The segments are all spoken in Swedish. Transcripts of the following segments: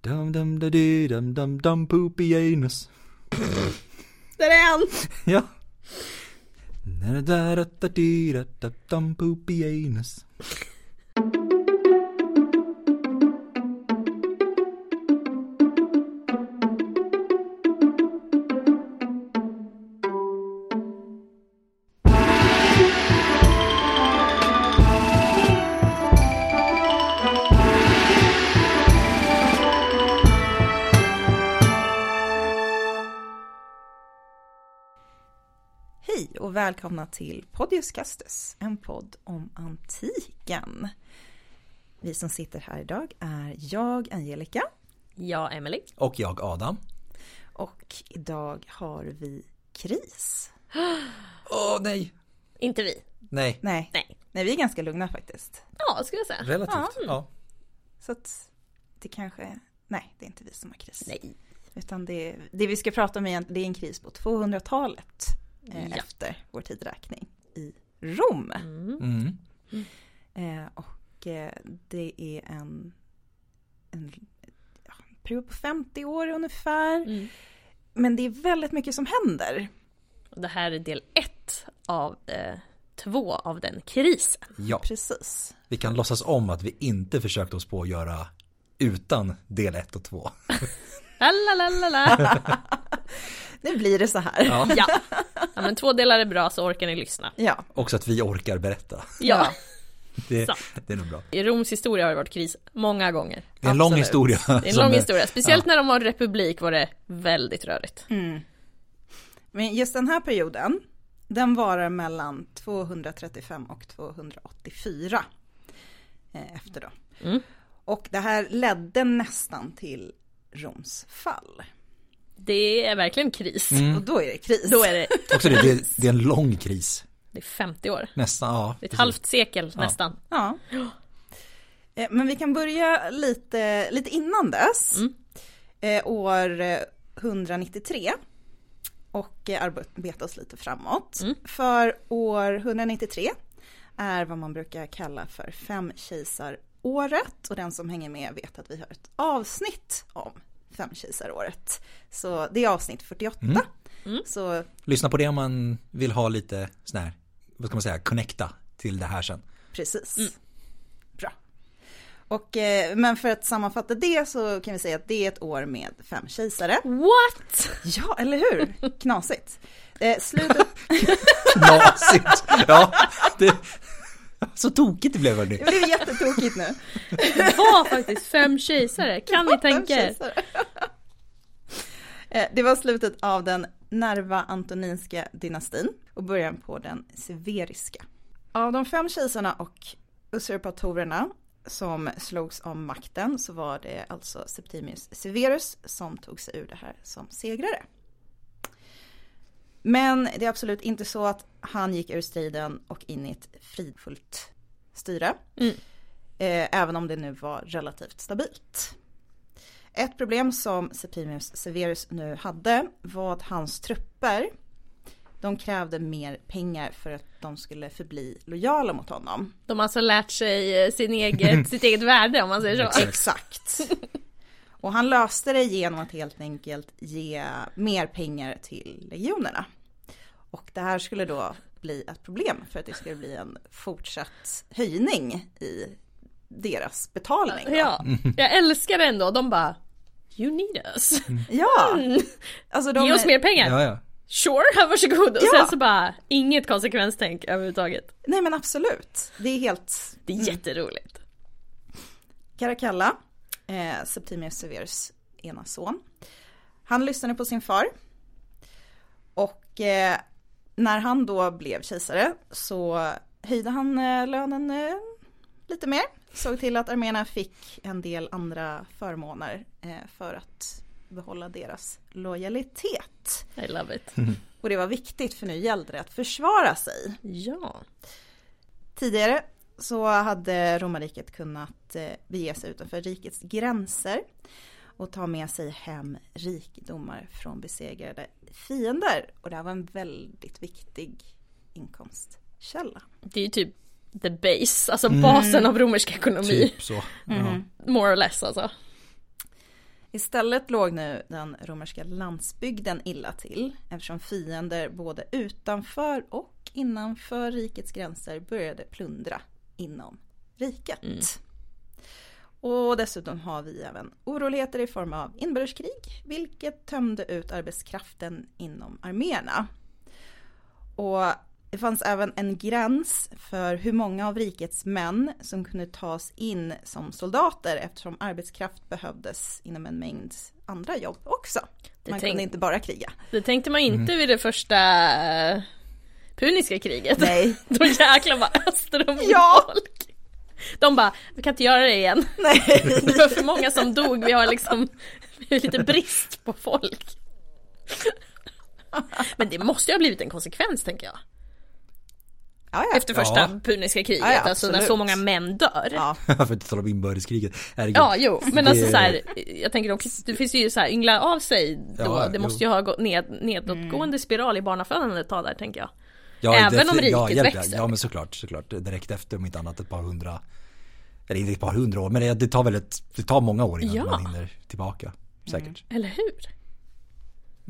Dum dum da di dum dum dum poopy anus. Där är han! Ja. Da da da da di da da dum poopy anus. Välkomna till Podius Castus, en podd om antiken. Vi som sitter här idag är jag, Angelica, Ja, Emily. Och jag Adam. och idag har vi kris. Åh nej. Inte vi. Nej. Nej, Nej. nej vi är ganska lugna faktiskt. Ja, skulle jag säga. Relativt. Ja. Så att det kanske, nej det är inte vi som har kris. Nej. Utan det, det vi ska prata om är, det är en kris på 200-talet eh, Ja. efter vår tidräkning i Rom. Mm. Eh, och eh, det är en, en ja, period på 50 år ungefär. Mm. Men det är väldigt mycket som händer. Och Det här är del ett av eh, två av den krisen. Ja. Precis. Vi kan låtsas om att vi inte försökte oss på att göra utan del 1 och 2. Lalalala. Nu blir det så här. Ja. ja. ja, men två delar är bra så orkar ni lyssna. Ja. Också att vi orkar berätta. Ja, Det, det är nog bra. i Roms historia har det varit kris många gånger. Det är en lång Absolut. historia. Det är en lång historia, speciellt när de var republik var det väldigt rörigt. Mm. Men just den här perioden, den varar mellan 235 och 284 eh, efter då. Mm. Och det här ledde nästan till Roms fall. Det är verkligen kris. Mm. Och då är det kris. Då är det, Också det, det, det är en lång kris. det är 50 år. Nästan, ja. Det är ett precis. halvt sekel Ja. nästan. Ja. Eh, Men vi kan börja lite, lite innan dess. Mm. Eh, år eh, 193. Och eh, arbeta oss lite framåt. Mm. För år 193 är vad man brukar kalla för fem kejsaråret. Och den som hänger med vet att vi har ett avsnitt om fem kejsaråret. Så det är avsnitt 48. Mm. Mm. Så Lyssna på det om man vill ha lite sån här, vad ska man säga, connecta till det här sen. Precis. Mm. Bra. Och, eh, men för att sammanfatta det så kan vi säga att det är ett år med fem kejsare. What? Ja, eller hur? Knasigt. Eh, slutet, Knasigt! Ja, det, så tokigt det blev hörni. det blev jättetokigt nu. Det var faktiskt fem kejsare, kan ni tänka er? Eh, Det var slutet av den Nerva Antoninska dynastin och början på den Severiska. Av de fem kejsarna och usurpatorerna som slogs om makten så var det alltså Septimius Severus som tog sig ur det här som segrare. Men det är absolut inte så att han gick ur striden och in i ett fridfullt styre. Mm. Eh, även om det nu var relativt stabilt. Ett problem som Septimius Severus nu hade var att hans trupper de krävde mer pengar för att de skulle förbli lojala mot honom. De har alltså lärt sig eh, sin eget, sitt eget värde om man säger så. Exakt. Och han löste det genom att helt enkelt ge mer pengar till legionerna. Och det här skulle då bli ett problem för att det skulle bli en fortsatt höjning i deras betalning. då. Ja, jag älskar det ändå. De bara You need us. ja. Mm. Alltså de, Ge oss mer pengar. Ja, ja. Sure, varsågod. Och Ja. sen så bara inget konsekvenstänk överhuvudtaget. Nej men absolut. Det är helt Det är jätteroligt. Caracalla, eh, Septimius Severus ena son. Han lyssnade på sin far. Och eh, när han då blev kejsare så höjde han eh, lönen eh, lite mer. Såg till att arméerna fick en del andra förmåner eh, för att behålla deras lojalitet. I love it. Och det var viktigt för nu gällde det att försvara sig. Ja. Tidigare så hade romarriket kunnat eh, bege sig utanför rikets gränser och ta med sig hem rikedomar från besegrade fiender. Och det här var en väldigt viktig inkomstkälla. Det är ju typ the base, alltså basen av romersk ekonomi. Typ så. Mm. More or less alltså. Istället låg nu den romerska landsbygden illa till eftersom fiender både utanför och innanför rikets gränser började plundra inom riket. Mm. Och dessutom har vi även oroligheter i form av inbördeskrig, vilket tömde ut arbetskraften inom arméerna. Och det fanns även en gräns för hur många av rikets män som kunde tas in som soldater eftersom arbetskraft behövdes inom en mängd andra jobb också. Det Man tänk- kunde inte bara kriga. Det tänkte man inte vid det första eh, puniska kriget. Nej. Då jäklar bara öste de in Ja. folk. De bara, vi kan inte göra det igen. Nej. Det var för många som dog, vi har liksom vi har lite brist på folk. Men det måste ju ha blivit en konsekvens tänker jag. Ja, ja. Efter första Ja. puniska kriget, Ja, ja, alltså när så många män dör. Ja, ja. För att inte tala om inbördeskriget. Herregud. jo, men alltså Det- så här, jag tänker också, det finns ju så här yngla av sig då, Ja, det jo. måste ju ha gått ned, nedåtgående spiral i barnafödandet ett tag där tänker jag. Ja, Även om riket ja, hjälp, växer. Ja men såklart, såklart. Direkt efter om inte annat ett par hundra Eller inte ett par hundra år men det, det tar väl ett, det tar många år innan Ja. man hinner tillbaka. Säkert. Eller hur?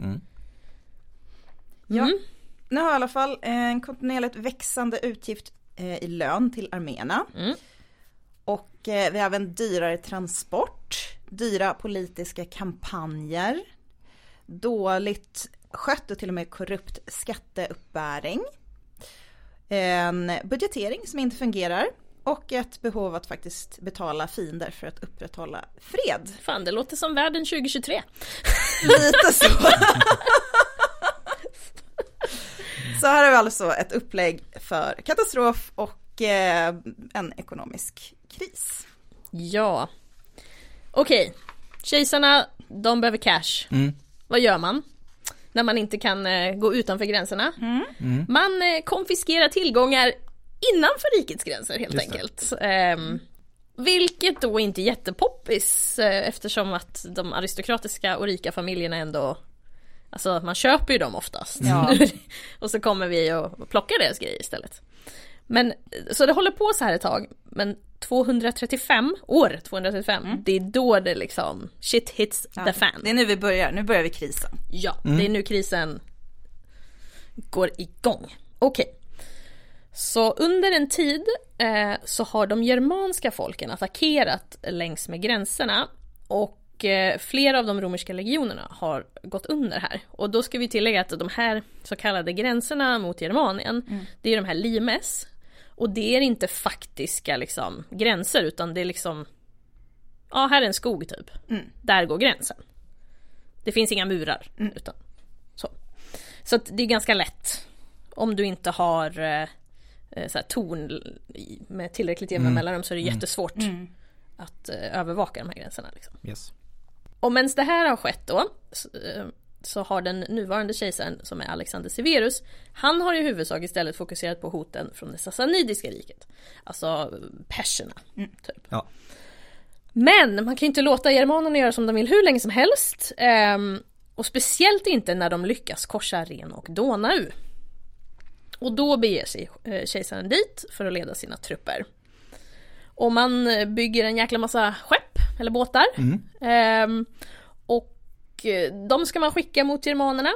Mm. Ja. Mm. Nu har i alla fall en kontinuerligt växande utgift eh, i lön till arméerna. Mm. Och eh, vi har även dyrare transport, dyra politiska kampanjer, dåligt skött och till och med korrupt skatteuppbäring, en budgetering som inte fungerar och ett behov att faktiskt betala fiender för att upprätthålla fred. Fan, det låter som världen 2023. Lite så. så här har vi alltså ett upplägg för katastrof och eh, en ekonomisk kris. Ja. Okej, kejsarna, de behöver cash. Mm. Vad gör man? När man inte kan eh, gå utanför gränserna. Man eh, konfiskerar tillgångar innanför rikets gränser helt Just enkelt. Ehm, vilket då inte är jättepoppis eh, eftersom att de aristokratiska och rika familjerna ändå Alltså man köper ju dem oftast. Ja. och så kommer vi och plockar deras grejer istället. Men så det håller på så här ett tag. Men 235, år 235, det är då det liksom shit hits the fan. Det är nu vi börjar, nu börjar vi krisen. Ja, det är nu krisen går igång. Okej. Så under en tid eh, så har de germanska folken attackerat längs med gränserna och eh, flera av de romerska legionerna har gått under här. Och då ska vi tillägga att de här så kallade gränserna mot Germanien, det är de här limes. Och det är inte faktiska liksom, gränser utan det är liksom, ja här är en skog typ. Där går gränsen. Det finns inga murar. Utan, så så att det är ganska lätt. Om du inte har eh, eh, så här, torn med tillräckligt jämna mellanrum så är det jättesvårt att eh, övervaka de här gränserna. Liksom. Yes. Och medan det här har skett då så, har den nuvarande kejsaren som är Alexander Severus Han har i huvudsak istället fokuserat på hoten från det sassanidiska riket Alltså perserna typ. Ja. Men man kan inte låta germanerna göra som de vill hur länge som helst ehm, Och speciellt inte när de lyckas korsa Ren och Donau Och då beger sig eh, kejsaren dit för att leda sina trupper och man bygger en jäkla massa skepp eller båtar. Ehm, och eh, Eh, de ska man skicka mot germanerna.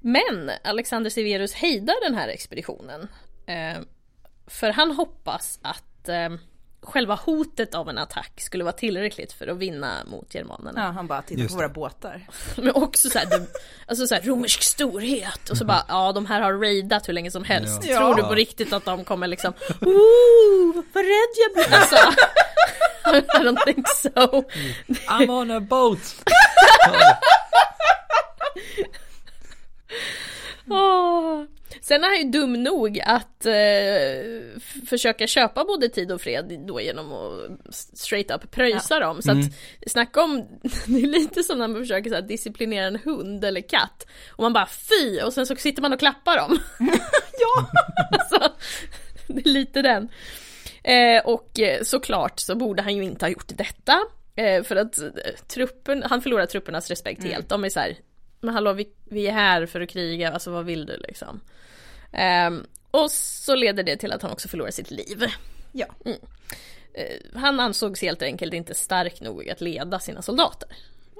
Men Alexander Severus hejdar den här expeditionen. Eh, för han hoppas att eh, själva hotet av en attack skulle vara tillräckligt för att vinna mot germanerna. Ja, han bara tittar på våra båtar. Men också så här, de, alltså så här, romersk storhet och så bara, ja de här har raidat hur länge som helst. Ja. Tror du på riktigt att de kommer liksom, ooh, vad rädd jag blir. Alltså, I don't think so. I'm on a boat! Åh. Sen är han ju dum nog att eh, försöka köpa både tid och fred då genom att straight up pröjsa dem. Så att snacka om, det är lite som när man försöker så här, disciplinera en hund eller katt. Och man bara fy och sen så sitter man och klappar dem. ja! alltså, det är lite den. Eh, och eh, såklart så borde han ju inte ha gjort detta. Eh, för att eh, truppen, han förlorar truppernas respekt helt. De är så här, men hallå vi, vi är här för att kriga, alltså vad vill du liksom? Ehm, och så leder det till att han också förlorar sitt liv. Ja. Eh, han ansågs helt enkelt inte stark nog att leda sina soldater.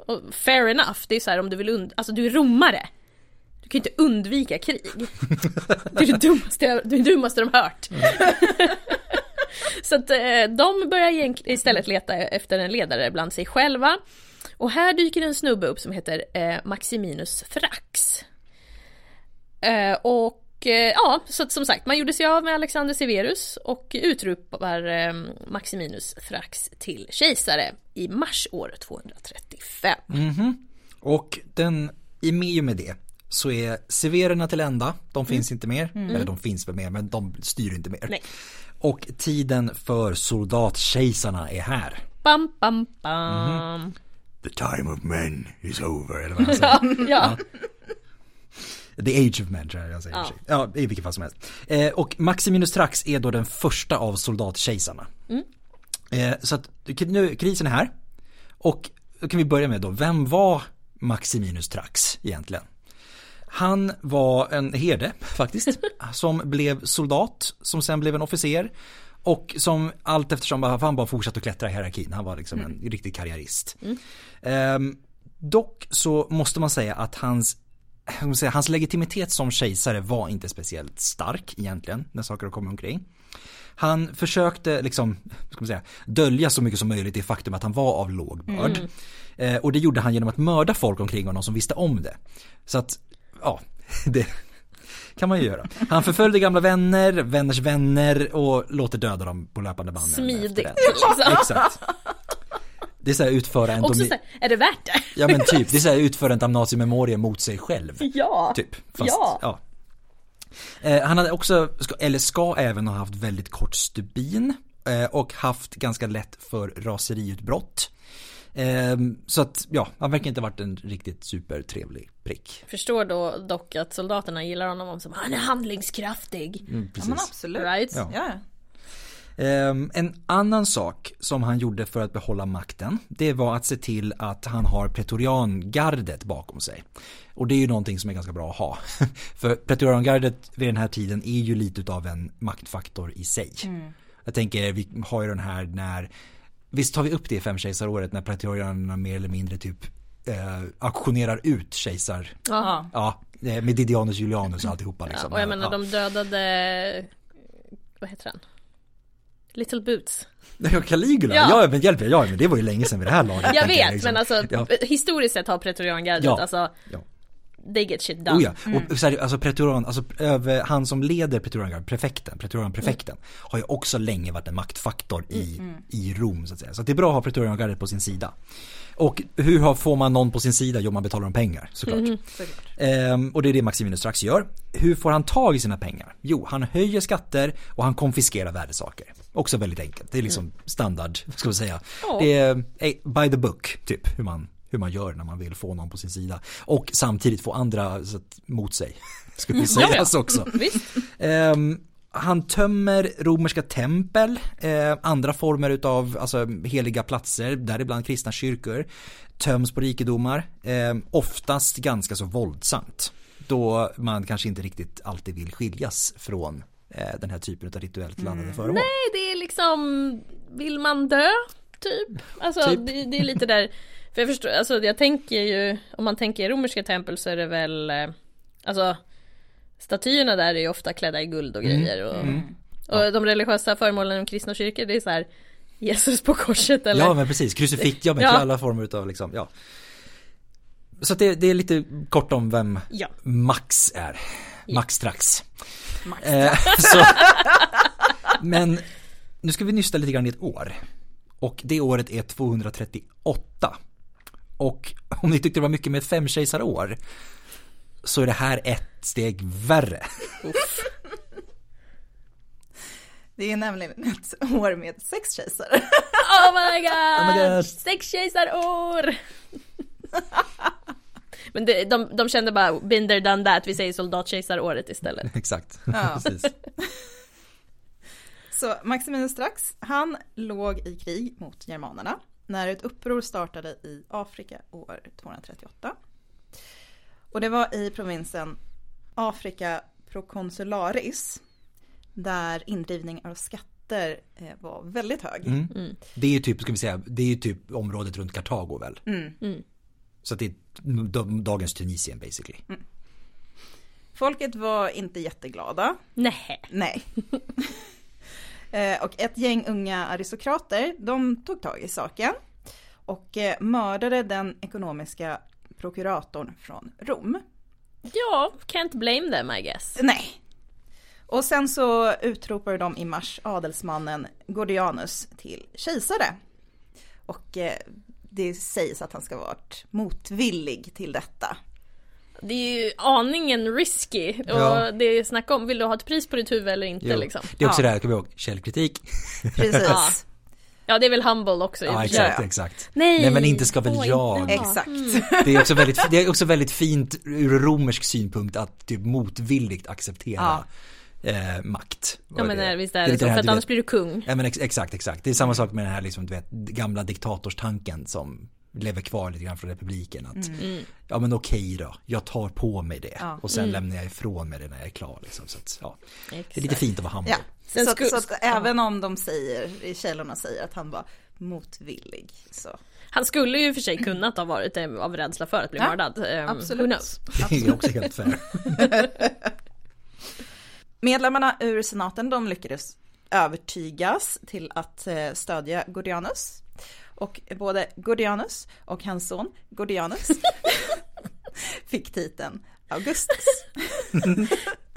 och fair enough, det är så här om du vill und- alltså du är romare. Du kan ju inte undvika krig. Det är det dummaste, det dummaste de hört. Så att eh, de börjar istället leta efter en ledare bland sig själva. Och här dyker en snubbe upp som heter eh, Maximinus Frax. Eh, och ja, så att, som sagt, man gjorde sig av med Alexander Severus och utropar eh, Maximinus Frax till kejsare i mars år 235. Och den, i och med det så är severerna till ända, de finns inte mer, eller de finns väl mer men de styr inte mer. Nej. Och tiden för soldatkejsarna är här. Bam, bam, bam. The time of men is over, eller vad han säger. Ja, The age of men tror jag jag säger. Ja. Ja, i vilket fall som helst. Eh, och Maximinus Trax är då den första av soldatkejsarna. Eh, så att nu, krisen är här. Och då kan vi börja med då, vem var Maximinus Trax egentligen? Han var en herde faktiskt, som blev soldat, som sen blev en officer och som allt eftersom han bara fortsatte att klättra i hierarkin. Han var liksom en riktig karriärist. Ehm, dock så måste man säga att hans säga, hans legitimitet som kejsare var inte speciellt stark egentligen när saker kom omkring. Han försökte liksom, ska man säga, dölja så mycket som möjligt det faktum att han var av låg börd. Eh, och det gjorde han genom att mörda folk omkring honom som visste om det. Så att, ja, det kan man ju göra. Han förföljde gamla vänner, vänners vänner och låter döda dem på löpande band. smidigt liksom. Exakt. Det är så här utföra en Också domi- så här, är det värt det? Ja men typ, det är så här utföra en damnatio mot sig själv. Ja. Typ. Fast, Ja. ja. Eh, han hade också, eller ska även ha haft väldigt kort stubin eh, och haft ganska lätt för raseriutbrott. Eh, så att, ja, han verkar inte ha varit en riktigt supertrevlig prick. Förstår då dock att soldaterna gillar honom om som han är handlingskraftig. Mm, Ja precis. men absolut. Right? Ja. Ja. Ehm, en annan sak som han gjorde för att behålla makten, det var att se till att han har pretoriangardet bakom sig. Och det är ju någonting som är ganska bra att ha. för pretoriangardet vid den här tiden är ju lite utav en maktfaktor i sig. Jag tänker, vi har ju den här när, visst tar vi upp det i femkejsaråret när pretorianerna mer eller mindre typ eh, auktionerar ut kejsar, Ja. ja, eh, med Didianus Julianus och alltihopa Ja, liksom. och jag menar ja. de dödade, vad heter han? Little Boots. Ja, Caligula, Ja. ja. men hjälp mig, ja men det var ju länge sedan vid det här laget. Jag vet, liksom. men alltså Ja. historiskt sett har pretoriangardet, Ja. alltså Ja. They get shit done. Oh ja, och så här, alltså pretorian, alltså över, han som leder pretoriangardet, prefekten, pretorianprefekten, har ju också länge varit en maktfaktor i, i Rom så att säga. Så att det är bra att ha pretoriangardet på sin sida. Och hur har, får man någon på sin sida? Jo, man betalar dem pengar såklart. Såklart. Ehm, och det är det Maximinus strax gör. Hur får han tag i sina pengar? Jo, han höjer skatter och han konfiskerar värdesaker. Också väldigt enkelt. Det är liksom standard, ska vi säga. Ja. Det är eh, by the book, typ, hur man, hur man gör när man vill få någon på sin sida. Och samtidigt få andra mot sig, skulle vi sägas också. Ehm, han tömmer romerska tempel, eh, andra former utav alltså, heliga platser, däribland kristna kyrkor, töms på rikedomar, eh, oftast ganska så våldsamt. Då man kanske inte riktigt alltid vill skiljas från eh, den här typen av rituellt laddade föremål. Nej, det är liksom, vill man dö? Typ. Alltså Typ. Det, det är lite där, för jag förstår, alltså jag tänker ju, om man tänker romerska tempel så är det väl, eh, alltså statyerna där är ju ofta klädda i guld och grejer och, och de religiösa föremålen i kristna kyrkor det är så här Jesus på korset eller? Ja men precis, krucifix, ja men Ja. alla former utav liksom, ja. Så det, det är lite kort om vem Ja. Max är. Max strax. Max. Eh, så, men nu ska vi nysta lite grann i ett år. Och det året är 238. Och om ni tyckte det var mycket med ett femkejsarår så är det här ett steg värre. Det är nämligen ett år med sex kejsare. Oh my god! Oh my. Sex kejsarår! Men det, de, de kände bara there done that, vi säger soldatkejsaråret istället. Exakt. Ja. Precis. Så Maximinus strax, han låg i krig mot germanerna när ett uppror startade i Afrika år 238. Och det var i provinsen Africa Proconsularis där indrivning av skatter eh, var väldigt hög. Mm. Det är ju typ, ska vi säga, det är ju typ området runt Kartago väl? Mm. Så att det är dagens Tunisien basically. Folket var inte jätteglada. Nej. Nej. Eh, och ett gäng unga aristokrater, de tog tag i saken och eh, mördade den ekonomiska prokuratorn från Rom. Ja, can't blame them I guess. Nej. Och sen så utropade de i mars adelsmannen Gordianus till kejsare. Och eh, det sägs att han ska ha varit motvillig till detta. Det är ju aningen risky och Ja. det är snack om, vill du ha ett pris på ditt huvud eller inte Jo. liksom? Det är också Ja. det här, vi ihåg, källkritik. Precis. Ja. Ja det är väl humble också Ja exakt, Ja. exakt. Nej, Nej men inte ska väl Oj, jag. ja. Exakt. Det är, också väldigt, det är också väldigt fint ur romersk synpunkt att typ motvilligt acceptera eh, makt. Ja men nej, visst är det, lite så, det här, för att du annars vet- blir du kung. Ja men ex, exakt, exakt. Det är samma sak med den här liksom, du vet, gamla diktatorstanken som lever kvar lite grann från republiken. Att, Mm. Ja men okej då, jag tar på mig det Ja. och sen lämnar jag ifrån mig det när jag är klar. Liksom. Så att, ja, det är lite fint att vara humble. Ja, så, att, så att även om de säger, källorna säger att han var motvillig så. Han skulle ju för sig kunnat ha varit det av rädsla för att bli Ja, mördad. Um, absolut. Det är också helt fair. Medlemmarna ur senaten de lyckades övertygas till att eh, stödja Gordianus. Och både Gordianus och hans son Gordianus fick titeln Augustus.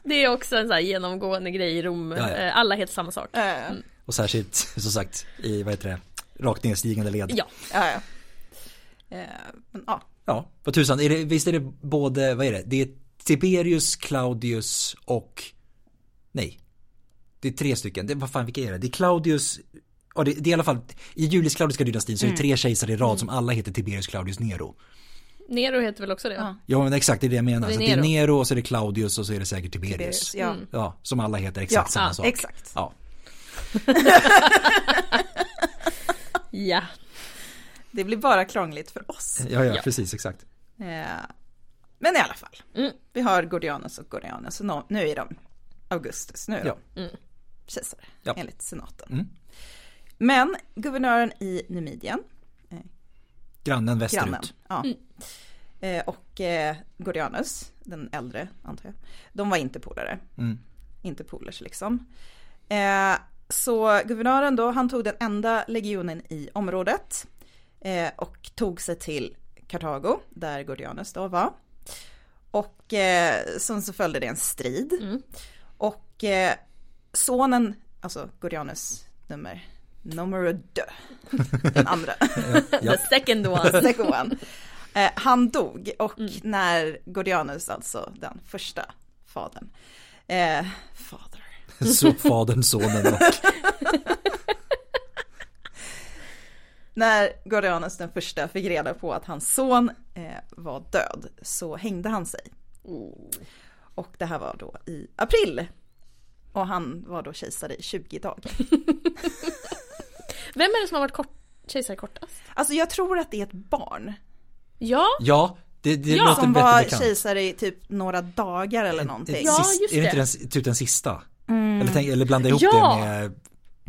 Det är också en sån här genomgående grej i Rom. Ja, ja. Eh, Alla heter samma sak. Eh, Och särskilt, som sagt, i vad heter det, rakt nedstigande led. Ja, ja, ja. Eh, men, ja. Ja, vad tusan, är det, visst är det både, vad är det, det är Tiberius, Claudius och, nej, det är tre stycken, det, vad fan vilka är det? Det är Claudius, ja det, det är i alla fall, i Julius Claudiska dynastin så är det tre kejsare i rad som alla heter Tiberius, Claudius, Nero. Nero heter väl också det? Ja. Ja men exakt, det är det jag menar. Det är så att det är Nero. Nero och så är det Claudius och så är det säkert Tiberius. Tiberius, ja. Ja, som alla heter exakt Ja, samma ja, sak. exakt. Ja. Ja. Det blir bara krångligt för oss. Ja, ja, Ja. precis, exakt. Eh, men i alla fall. Mm. Vi har Gordianus och Gordianus och nu är de Augustus, nu är Ja. de kejsare Ja. enligt senaten. Mm. Men guvernören i Numidien, Grannen västerut. grannen, ja, eh, och eh, Gordianus, den äldre antar jag, de var inte polare. Mm. Inte polers liksom. Eh, så guvernören då, han tog den enda legionen i området eh, och tog sig till Kartago, där Gordianus då var. Och eh, sen så följde det en strid. Mm. Och eh, sonen, alltså Gordianus nummer, nummer dö, den andra. The second one. second one. Eh, han dog och när Gordianus, alltså den första fadern, eh, fader, Så fadern, sonen och När Gordianus den första fick reda på att hans son eh, var död så hängde han sig. Oh. Och det här var då i april. Och han var då kejsare i 20 dagar. Vem är det som har varit kort, kejsare kortast? Alltså jag tror att det är ett barn. Ja, Ja, det, det Ja, låter Som bättre var bekant. kejsare i typ några dagar eller någonting. Ja, sist- just Är det inte det. den, typ den sista? Eller, tänk, eller blanda ihop Ja. det med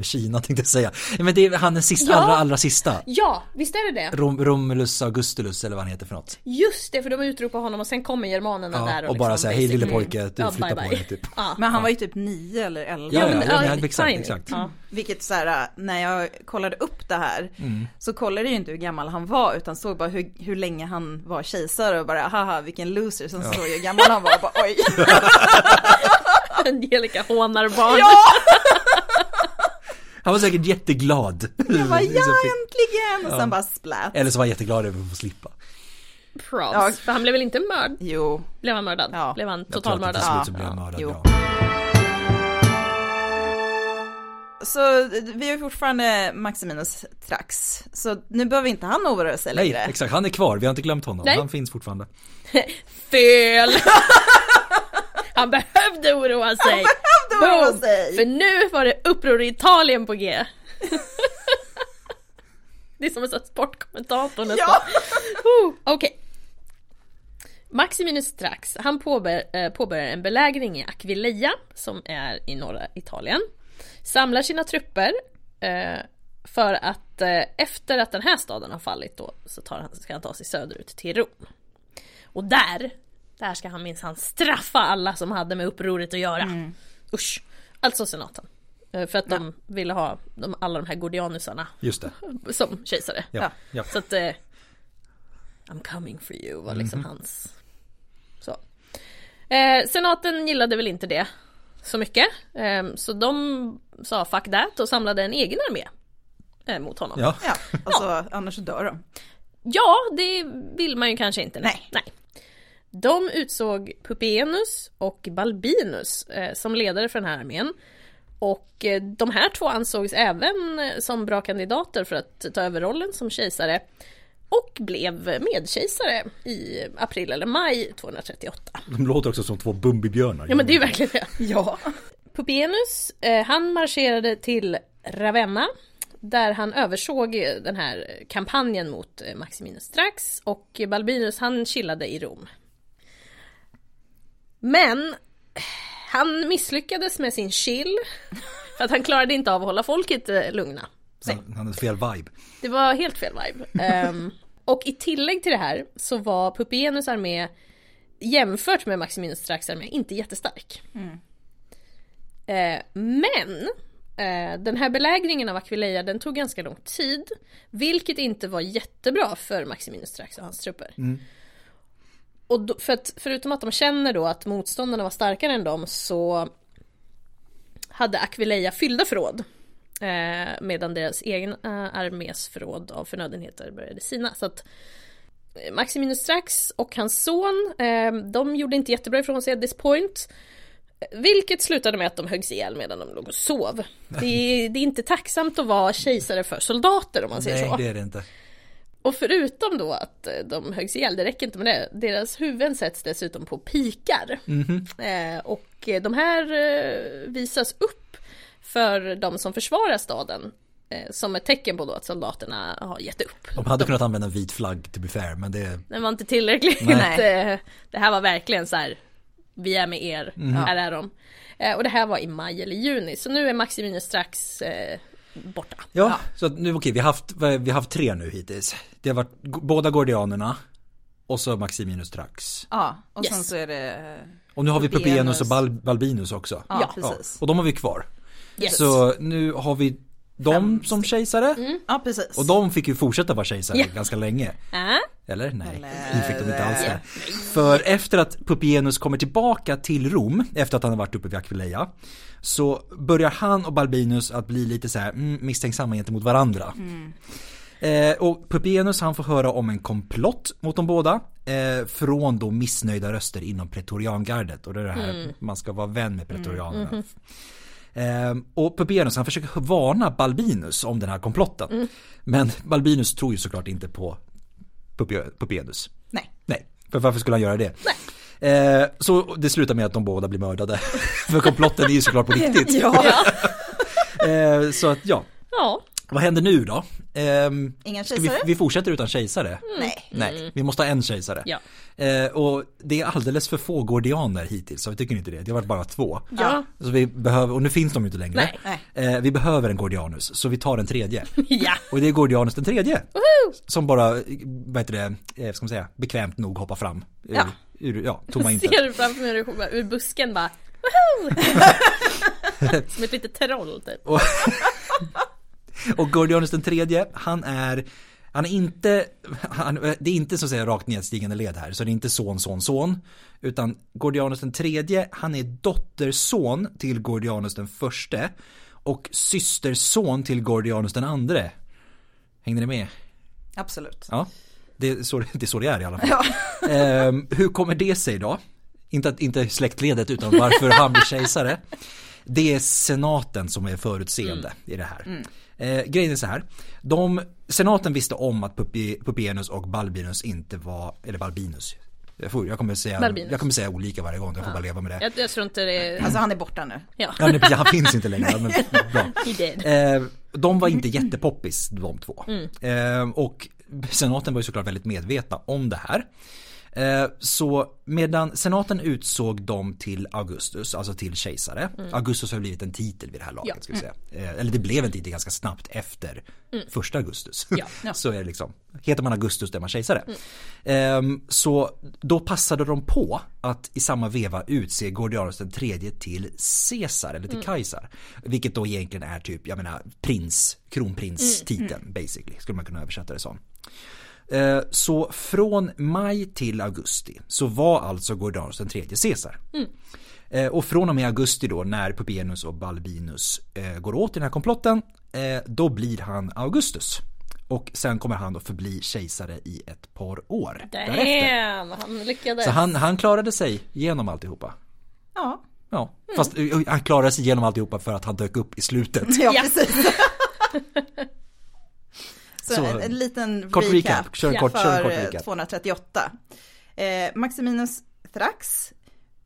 Kina tänkte jag säga. Men det är han den sista, Ja. allra, allra sista. ja, visst är det det? Rom, Romulus Augustulus eller vad han heter för något. Just det, för de utropar honom och sen kommer germanerna Ja, där och, och bara liksom säga, hej lille pojke, du Ja, flyttar bye, på bye. dig typ. Ja. Men han var ju typ nio eller elva. Ja, ja, men, ja, ja, men exakt, exakt. Ja. Vilket så här, när jag kollade upp det här Mm. så kollade jag ju inte hur gammal han var utan såg bara hur, hur länge han var kejsare och bara haha vilken loser. Sen såg jag hur gammal han var och bara oj. Angelica hånar barn. Ja! Han var säkert jätteglad. Jag bara ja Liksom fick- äntligen! Och sen bara splat. Eller så var han jätteglad över att få slippa. Props. Ja. För han blev väl inte mördad? Jo, Blev han mördad? Ja. Blev han Jag tror att totalmördad? till slut så Ja. blev han mördad, Jo. ja. så vi har fortfarande Maximinus Trax. Så nu behöver inte han oroa sig Nej, längre. exakt. Han är kvar. Vi har inte glömt honom. Nej. Han finns fortfarande. Fel! han behövde oroa sig. behövde oroa Boom! sig. För nu var det uppror i Italien på G. det är som en sån sportkommentator nästan. Ja. Oh, Okej. Maximinus Strax, han påbör, eh, påbörjar en belägring i Aquileia, som är i norra Italien. Samlar sina trupper eh, för att att eh, efter att den här staden har fallit då så tar han, ska han ta sig söderut till Rom. Och där, där ska han minsann straffa alla som hade med upproret att göra. Mm. Usch! Alltså senaten. Eh, För att de ville ha de, alla de här gordianusarna Just det. som kejsare. Ja. ja. Så att eh, I'm coming for you var liksom hans så. Eh, senaten gillade väl inte det så mycket. Eh, så de sa fuck that och samlade en egen armé eh, mot honom. Ja. Ja, alltså annars dör de. Ja, det vill man ju kanske inte. Nej. Nej. De utsåg Pupienus och Balbinus eh, som ledare för den här armén. Och eh, de här två ansågs även eh, som bra kandidater för att ta över rollen som kejsare. Och blev medkejsare i april eller maj 238. De låter också som två Bumbibjörnar. Ja men det är ju verkligen det. Ja. Pupienus, eh, han marscherade till Ravenna där han översåg den här kampanjen mot Maximinus strax och Balbinus han chillade i Rom. Men han misslyckades med sin chill för att han klarade inte av att hålla folket eh, lugna. Han, han hade fel vibe. Det var helt fel vibe. Ehm, och i tillägg till det här så var Pupienus armé jämfört med Maximinus strax armé inte jättestark. Eh, men eh, den här belägringen av Aquileia den tog ganska lång tid. Vilket inte var jättebra för Maximinus strax och hans trupper. Och då, för att, förutom att de känner då att motståndarna var starkare än dem så hade Aquileia fyllda förråd. Eh, medan deras egen eh, armés förråd av förnödenheter började sina. Så att eh, Maximinus Strax och hans son, eh, de gjorde inte jättebra ifrån sig at this point. Vilket slutade med att de höggs ihjäl medan de låg och sov. Det är, det är inte tacksamt att vara kejsare för soldater om man säger Nej, så. det är det inte. Och förutom då att eh, de höggs ihjäl, det räcker inte med det, deras huvuden sätts dessutom på pikar. Eh, och eh, de här eh, visas upp för de som försvarar staden. Eh, som ett tecken på då att soldaterna har gett upp. De hade kunnat använda en vit flagg to be fair, men det... Den var inte tillräckligt. Nej. Det här var verkligen så här. Vi är med er, här är de. Och det här var i maj eller juni, så nu är Maximinus strax borta. Ja, så att nu okej, vi har haft, vi har haft tre nu hittills. Det har varit båda Gordianerna och så Maximinus Trax. Ja, och Yes. sen så är det... Och nu har vi. Pupienus och Bal Balbinus också. Ja, Ja. precis. Och de har vi kvar. Yes. Så nu har vi dem som kejsare. Ja, precis. Och de fick ju fortsätta vara kejsare Ja. ganska länge. Äh? Eller? Nej, Eller- det fick de inte alls det. För efter att Pupienus kommer tillbaka till Rom, efter att han har varit uppe vid Aquileia, så börjar han och Balbinus att bli lite så här mm, misstänksamma gentemot varandra. Eh, och Pupienus han får höra om en komplott mot de båda eh, från då missnöjda röster inom pretoriangardet och det är det här man ska vara vän med pretorianerna. Eh, och Pupienus han försöker varna Balbinus om den här komplotten. Men Balbinus tror ju såklart inte på Pupi- Pupienus. Nej. Nej, för varför skulle han göra det? Eh, så det slutar med att de båda blir mördade. för komplotten är ju såklart på riktigt. Ja. Eh, så att ja, Ja. Vad händer nu då? Ehm, Ingen ska vi, kejsare? vi fortsätter utan kejsare? Nej. Nej, vi måste ha en kejsare. Ja. Eh, och det är alldeles för få gordianer hittills, så vi tycker inte det. Det har varit bara två. Ja. Så vi behöver, och nu finns de ju inte längre. Nej. Nej. Eh, vi behöver en gordianus, så vi tar en tredje. ja. Och det är gordianus den tredje. Woho! Som bara, vad heter det, eh, ska man säga, bekvämt nog hoppar fram. Ur, Ja. ur ja, tomma intet. ser du framför mig hur ur busken bara! Som ett litet troll typ. Och, Gordianus den tredje, han är han är inte, han, det är inte så att säga rakt nedstigande led här, så det är inte son, son, son. Utan Gordianus den tredje, han är dotterson till Gordianus den förste. Och systerson till Gordianus den andre. Hängde ni med? Absolut. Ja, det är så det, är, så det är i alla fall. Ja. Ehm, hur kommer det sig då? Inte, inte släktledet utan varför han blir kejsare. Det är senaten som är förutseende i det här. Eh, grejen är så här. De, senaten visste om att Pupi, Pupienus och Balbinus inte var, eller Balbinus. Jag, får, jag, kommer säga, Balbinus. jag kommer säga olika varje gång, jag får bara leva med det. Jag, jag tror inte det är... Alltså han är borta nu. Ja, Ja, nej, han finns inte längre. Men, bra. Eh, de var inte jättepoppis de två. Eh, och senaten var ju såklart väldigt medvetna om det här. Eh, Så medan senaten utsåg dem till Augustus, alltså till kejsare. Augustus har blivit en titel vid det här laget. Ja. Ska vi säga. Eh, Eller det blev en titel ganska snabbt efter första Augustus. Ja. Så är det liksom. Heter man Augustus är man kejsare. Ehm, Så då passade de på att i samma veva utse Gordianus den tredje till Caesar eller till Kajsar. Vilket då egentligen är typ, jag menar prins, kronprins-titeln basically. Skulle man kunna översätta det som. Eh, Så från maj till augusti så var alltså Gordianus den tredje Caesar. Eh, Och från och med augusti då när Pupienus och Balbinus eh, går åt i den här komplotten då blir han Augustus. Och sen kommer han då förbli kejsare i ett par år därefter. Damn, han lyckades. Så han, han klarade sig genom alltihopa. Ja, Ja, fast eh, han klarade sig genom alltihopa för att han dök upp i slutet. Ja. precis. Så, Så, en, en liten kort recap, recap. Kör kort, för kort eh, recap. 238. Eh, Maximinus Thrax,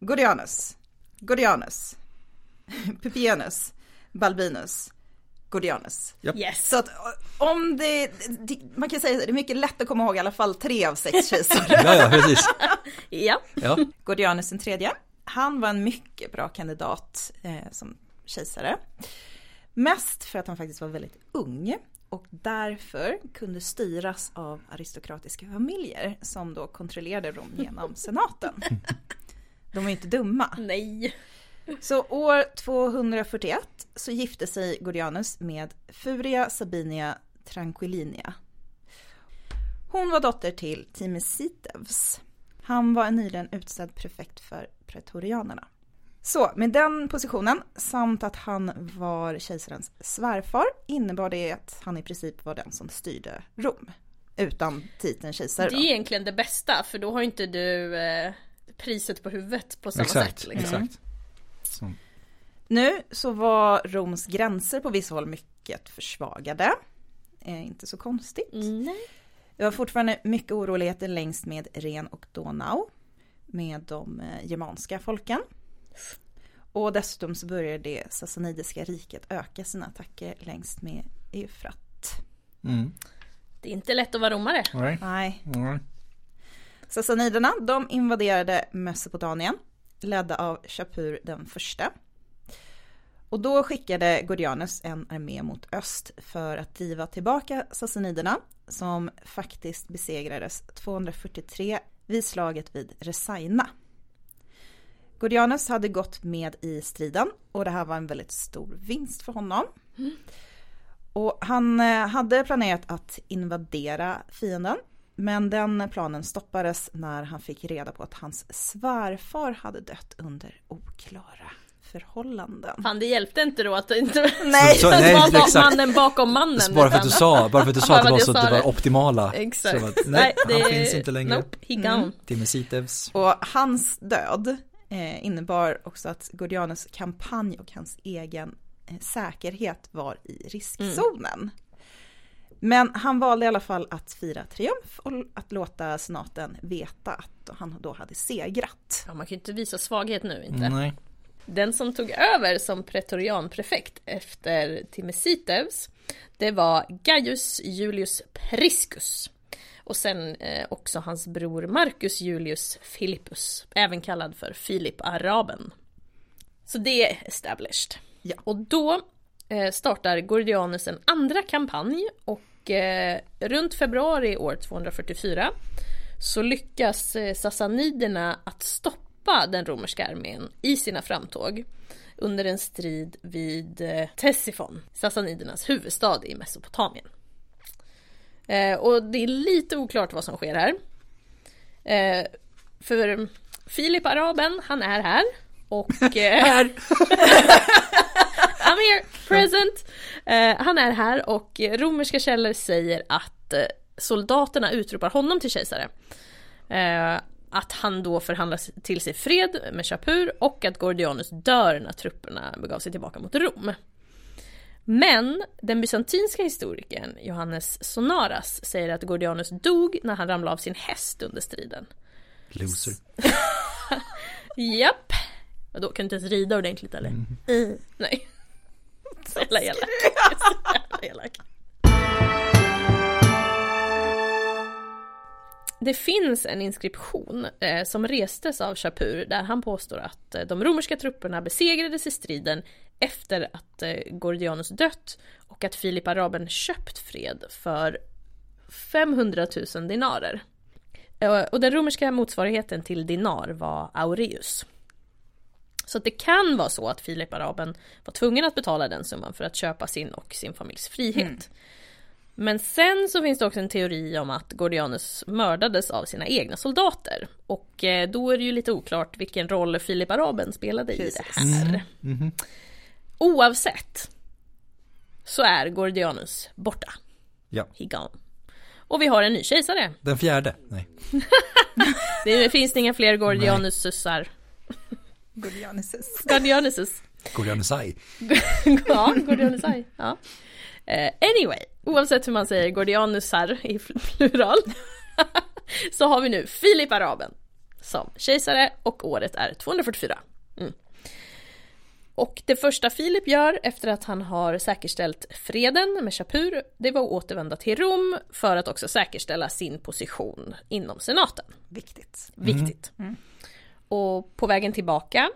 Gordianus, Gordianus, Pupienus, Balbinus, Gordianus. Yes. Så att eh, om det, det, man kan säga att det är mycket lätt att komma ihåg i alla fall tre av sex kejsare. Ja, ja, precis. Ja. Ja. Gordianus den tredje, han var en mycket bra kandidat eh, som kejsare. Mest för att han faktiskt var väldigt ung och därför kunde styras av aristokratiska familjer som då kontrollerade Rom genom senaten. De var ju inte dumma. Nej. Så år 241 så gifte sig Gordianus med Furia Sabinia Tranquillinia. Hon var dotter till Timesitevs. Han var en nyligen utsedd prefekt för pretorianerna. Så med den positionen samt att han var kejsarens svärfar innebar det att han i princip var den som styrde Rom. Utan titeln kejsare Det är egentligen det bästa för då har inte du eh, priset på huvudet på samma Exakt, sätt. Liksom. exakt. Så. Nu så var Roms gränser på vissa håll mycket försvagade. Eh, inte så konstigt. Nej. Det var fortfarande mycket oroligheter längs med Ren och Donau med de eh, germanska folken. Och dessutom så började det sassanidiska riket öka sina attacker längs med Eufrat. Mm. Det är inte lätt att vara romare. Nej, Right. Sassaniderna de invaderade Mesopotamien ledda av Shapur den första. Och då skickade Gordianus en armé mot öst för att driva tillbaka sassaniderna som faktiskt besegrades 243 vid slaget vid Resaina. Gordianus hade gått med i striden och det här var en väldigt stor vinst för honom. Och han eh, hade planerat att invadera fienden men den planen stoppades när han fick reda på att hans svärfar hade dött under oklara förhållanden. Fan det hjälpte inte då att det inte Nej, Så- att nej, det var exakt. mannen bakom mannen. Bara för att du sa, bara för att du sa att det var så att det var det. optimala. Exakt. Så att, nej, han finns inte längre. Nope, he gone. Timesitevs. Och hans död eh, innebar också att Gordianus kampanj och hans egen eh, säkerhet var i riskzonen. Men han valde i alla fall att fira triumf och att låta senaten veta att han då hade segrat. Ja, man kan ju inte visa svaghet nu inte. Nej. Den som tog över som pretorianprefekt efter Timesitevs det var Gaius Julius Priscus. Och sen eh, också hans bror Marcus Julius Philippus, även kallad för Filip Araben. Så det är established. Ja. Och då eh, startar Gordianus en andra kampanj och eh, runt februari år 244 så lyckas eh, sassaniderna att stoppa den romerska armén i sina framtåg under en strid vid eh, Ctesiphon, sassanidernas huvudstad i Mesopotamien. Eh, och det är lite oklart vad som sker här. Eh, för Filip Araben, han är här och... Eh, Här! I'm here, present! Eh, han är här och romerska källor säger att eh, soldaterna utropar honom till kejsare. Eh, att han då förhandlar till sig fred med Shapur och att Gordianus dör när trupperna begav sig tillbaka mot Rom. Men den bysantinska historikern Johannes Sonaras säger att Gordianus dog när han ramlade av sin häst under striden. Loser. Japp. Och då kan du inte ens rida ordentligt eller? Mm. Nej. Så jävla elak. Så jävla elak. Det finns en inskription eh, som restes av Shapur där han påstår att eh, de romerska trupperna besegrades i striden efter att eh, Gordianus dött och att Filip Araben köpt fred för 500 000 dinarer. Eh, och den romerska motsvarigheten till dinar var aureus. Så det kan vara så att Filip Araben var tvungen att betala den summan för att köpa sin och sin familjs frihet. Men sen så finns det också en teori om att Gordianus mördades av sina egna soldater. Och eh, då är det ju lite oklart vilken roll Filip Araben spelade Precis. i det här. Oavsett så är Gordianus borta. Ja. He gone. Och vi har en ny kejsare. Den fjärde, nej. Det finns inga fler Gordianususar. Gordianuses. Gordianusus. Gordianusai. ja, Gordianusai. Ja. Eh, anyway, oavsett hur man säger Gordianusar i plural så har vi nu Filip Araben som kejsare och året är 244. Mm. Och det första Filip gör efter att han har säkerställt freden med Shapur, det var att återvända till Rom för att också säkerställa sin position inom senaten. Viktigt. Viktigt. Och på vägen tillbaka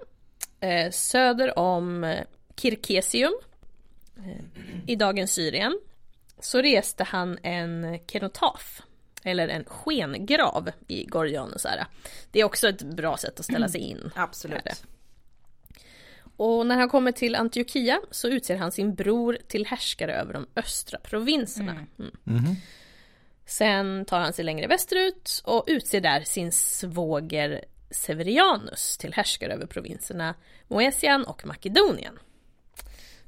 eh, söder om Kirkesium eh, i dagens Syrien så reste han en kenotaf eller en skengrav i Gordianus ära. Det är också ett bra sätt att ställa sig in. Absolut. Är det. Och när han kommer till Antiochia så utser han sin bror till härskare över de östra provinserna. Mm. Sen tar han sig längre västerut och utser där sin svåger Severianus till härskare över provinserna Moesian och Makedonien.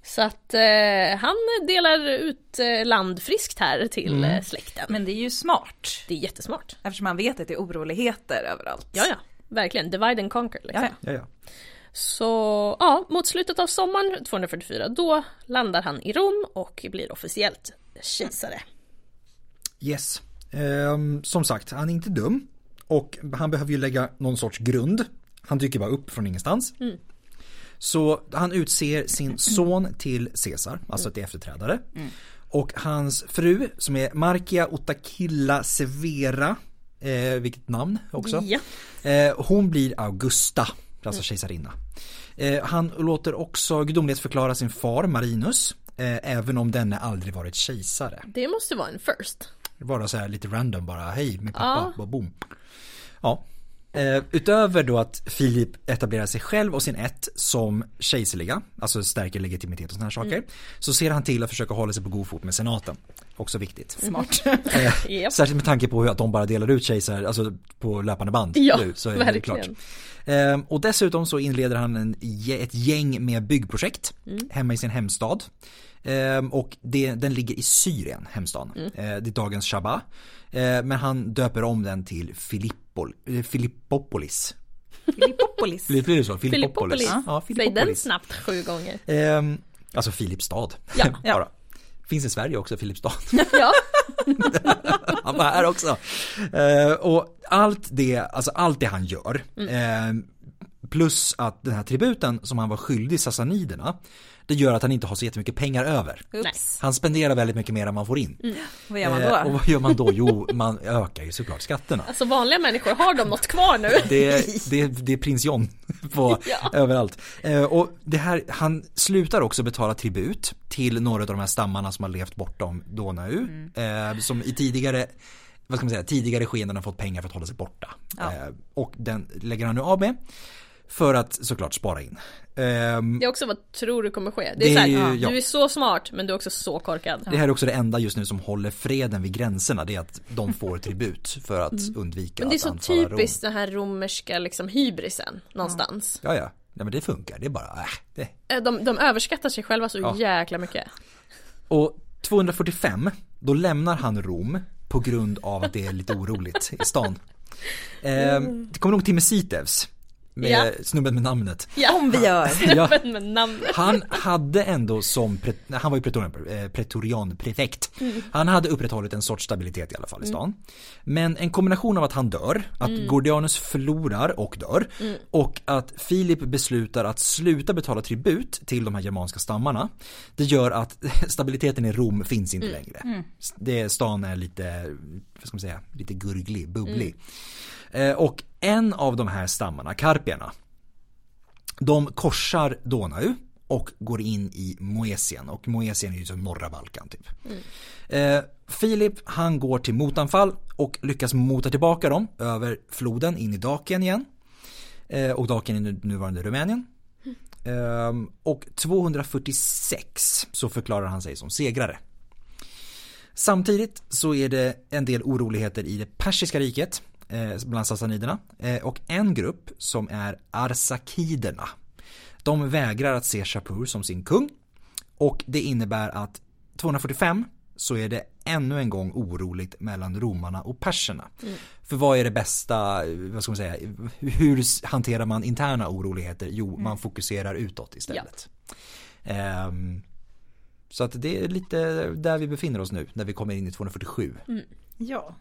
Så att eh, han delar ut eh, land friskt här till eh, släkten. Men det är ju smart. Det är jättesmart. Eftersom man vet att det är oroligheter överallt. Ja, ja, verkligen. Divide and conquer. Liksom. Ja, ja. Ja, ja. Så ja, mot slutet av sommaren 244 då landar han i Rom och blir officiellt kejsare. Yes. Ehm, som sagt, han är inte dum. Och han behöver ju lägga någon sorts grund. Han dyker bara upp från ingenstans. Så han utser sin son till Caesar, alltså till efterträdare. Och hans fru som är Markia Otakilla Severa, eh, vilket namn också. Ja. Eh, hon blir Augusta, alltså kejsarinna. Eh, han låter också gudomlighetsförklara sin far Marinus, eh, även om denne aldrig varit kejsare. Det måste vara en first. Bara så här lite random bara, hej min pappa, bara boom. Ja. Eh, utöver då att Filip etablerar sig själv och sin ett som kejserliga, alltså stärker legitimitet och sådana här saker, så ser han till att försöka hålla sig på god fot med senaten. Också viktigt. Smart. Eh, Japp. Särskilt med tanke på hur att de bara delar ut kejsar, alltså på löpande band Ja, nu, så är det verkligen. klart. Eh, och dessutom så inleder han en, ett gäng med byggprojekt Mm. hemma i sin hemstad. Eh, och det, den ligger i Syrien, hemstaden. Mm. Eh, det är dagens Shabba. Eh, men han döper om den till Filippol, eh, Filippopolis. Filippopolis. Blir det så? Filippopolis. Ja, Säg den Filippopolis. snabbt sju gånger. Eh, alltså Filipstad. Ja, ja. Finns i Sverige också, Filipstad. Ja, Han var här också. Eh, och allt det, alltså allt det han gör, eh, plus att den här tributen som han var skyldig sassaniderna, det gör att han inte har så jättemycket pengar över. Oops. Han spenderar väldigt mycket mer än man får in. Vad gör man Eh, och då? vad gör man då? Jo, man ökar ju såklart skatterna. alltså vanliga människor, har de något kvar nu? Det är, det, det är prins John på Ja. överallt. Eh, och det här, han slutar också betala tribut till några av de här stammarna som har levt bortom Donau. Eh, som i tidigare, vad ska man säga, tidigare skeden har fått pengar för att hålla sig borta. Ja. Eh, och den lägger han nu av med. För att såklart spara in. Ehm, Det är också vad tror du kommer ske. Det är, Det är så här, ju- ja. du är så smart men du är också så korkad. Det här är också det enda just nu som håller freden vid gränserna. Det är att de får tribut för att undvika Men det är så anfalla Rom. typiskt den här romerska liksom hybrisen någonstans. Ja, ja. Nej men det funkar. Det är bara, äh, det, Eh, De, de överskattar sig själva så Ja. jäkla mycket. Och 245, då lämnar han Rom på grund av att det är lite oroligt i stan. Eh, det kommer nog till Mesitevs. Med Ja. snubben med namnet. Ja. Om vi gör. Ja. Snubben med namnet. Han hade ändå som, han var ju pretorian, eh, pretorianprefekt. Han hade upprätthållit en sorts stabilitet i alla fall i stan. Men en kombination av att han dör, att Gordianus förlorar och dör och att Filip beslutar att sluta betala tribut till de här germanska stammarna. Det gör att stabiliteten i Rom finns inte längre. Det, stan är lite, vad ska man säga, lite gurglig, bubblig. Eh, och en av de här stammarna, karpierna, de korsar Donau och går in i Moesien och Moesien är ju som norra Balkan typ. Eh, Filip han går till motanfall och lyckas mota tillbaka dem över floden in i Dakien igen. Eh, och Dakien är nu, nuvarande Rumänien. Ehm, och 246 så förklarar han sig som segrare. Samtidigt så är det en del oroligheter i det persiska riket bland sassaniderna eh, och en grupp som är arsakiderna. De vägrar att se Shapur som sin kung och det innebär att 245 så är det ännu en gång oroligt mellan romarna och perserna. För vad är det bästa, vad ska man säga, hur hanterar man interna oroligheter? Jo, man fokuserar utåt istället. Ehm, så att det är lite där vi befinner oss nu när vi kommer in i 247. Ja.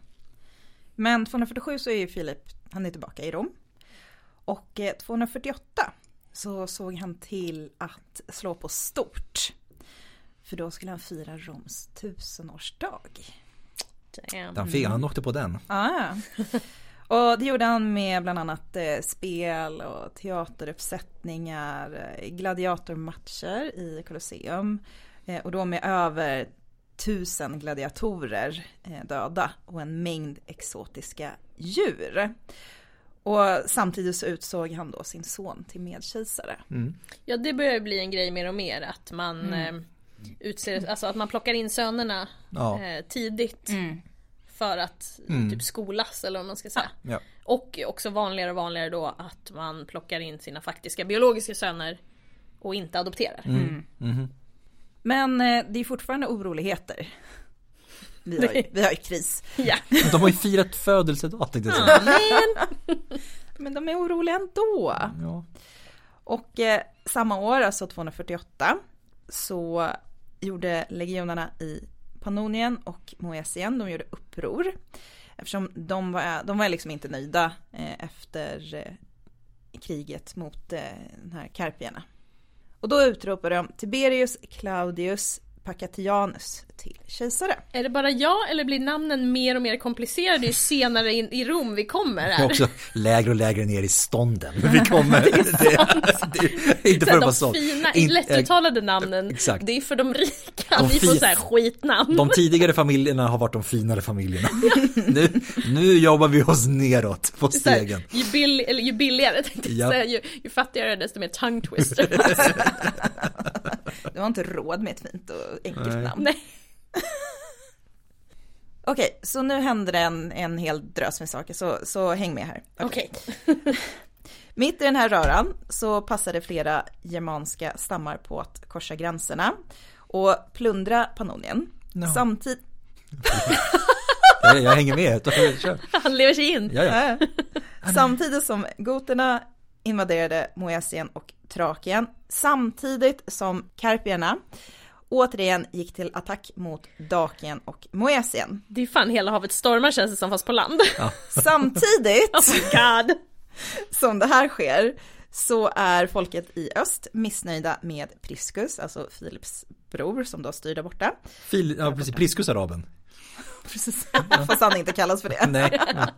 Men 247 så är ju Filip, han är tillbaka i Rom. Och eh, 248 så såg han till att slå på stort. För då skulle han fira Roms tusenårsdag. Damn. Den fick, han åkte på den. Ah. Och det gjorde han med bland annat eh, spel och teateruppsättningar, eh, gladiatormatcher i Colosseum. Eh, och då med över tusen gladiatorer eh, döda och en mängd exotiska djur. Och samtidigt så utsåg han då sin son till medkejsare. Ja det börjar bli en grej mer och mer att man eh, utser, alltså att man plockar in sönerna Ja. eh, tidigt. För att typ skolas eller vad man ska säga. Ja. Och också vanligare och vanligare då att man plockar in sina faktiska biologiska söner och inte adopterar. Men eh, det är fortfarande oroligheter. Vi har ju, vi har ju kris. Ja. De har ju firat födelsedag tänkte jag säga. Men, Men de är oroliga ändå. Ja. Och eh, samma år, alltså 248, så gjorde legionerna i Pannonien och Moesien, de gjorde uppror. Eftersom de var, de var liksom inte nöjda eh, efter eh, kriget mot eh, den här karpierna. Och då utropar de Tiberius Claudius Pacatianus till kejsare. är det bara jag eller blir namnen mer och mer komplicerade ju senare in i Rom vi kommer Det är här? också lägre och lägre ner i stånden. Vi kommer. det, det, inte för att vara de fina, In- lättuttalade namnen, exakt. det är för de rika, De ni får så här skitnamn. De tidigare familjerna har varit de finare familjerna. nu, nu jobbar vi oss neråt på Så här, stegen. ju, bill, eller ju billigare tänkte jag Ja. säga, ju, ju fattigare desto mer tongue twister. De har inte råd med ett fint och enkelt Nej. namn. Nej. Okej, så nu händer det en, en hel drös med saker, så, så häng med här. Okej. Mitt i den här röran så passade flera germanska stammar på att korsa gränserna och plundra Pannonien. No. Samtidigt, Jag, jag hänger med. Han lever sig in. Ja, ja. samtidigt som goterna invaderade Moesien och Trakien, samtidigt som karpierna återigen gick till attack mot Dakien och Moesien. Det är fan hela havet stormar känns det som fast på land. Samtidigt Oh my god. som det här sker så är folket i öst missnöjda med Priscus, alltså Filips bror som då styr där borta. Fil, ja, precis. Priskusaraben. Precis, fast han inte kallas för det. Nej.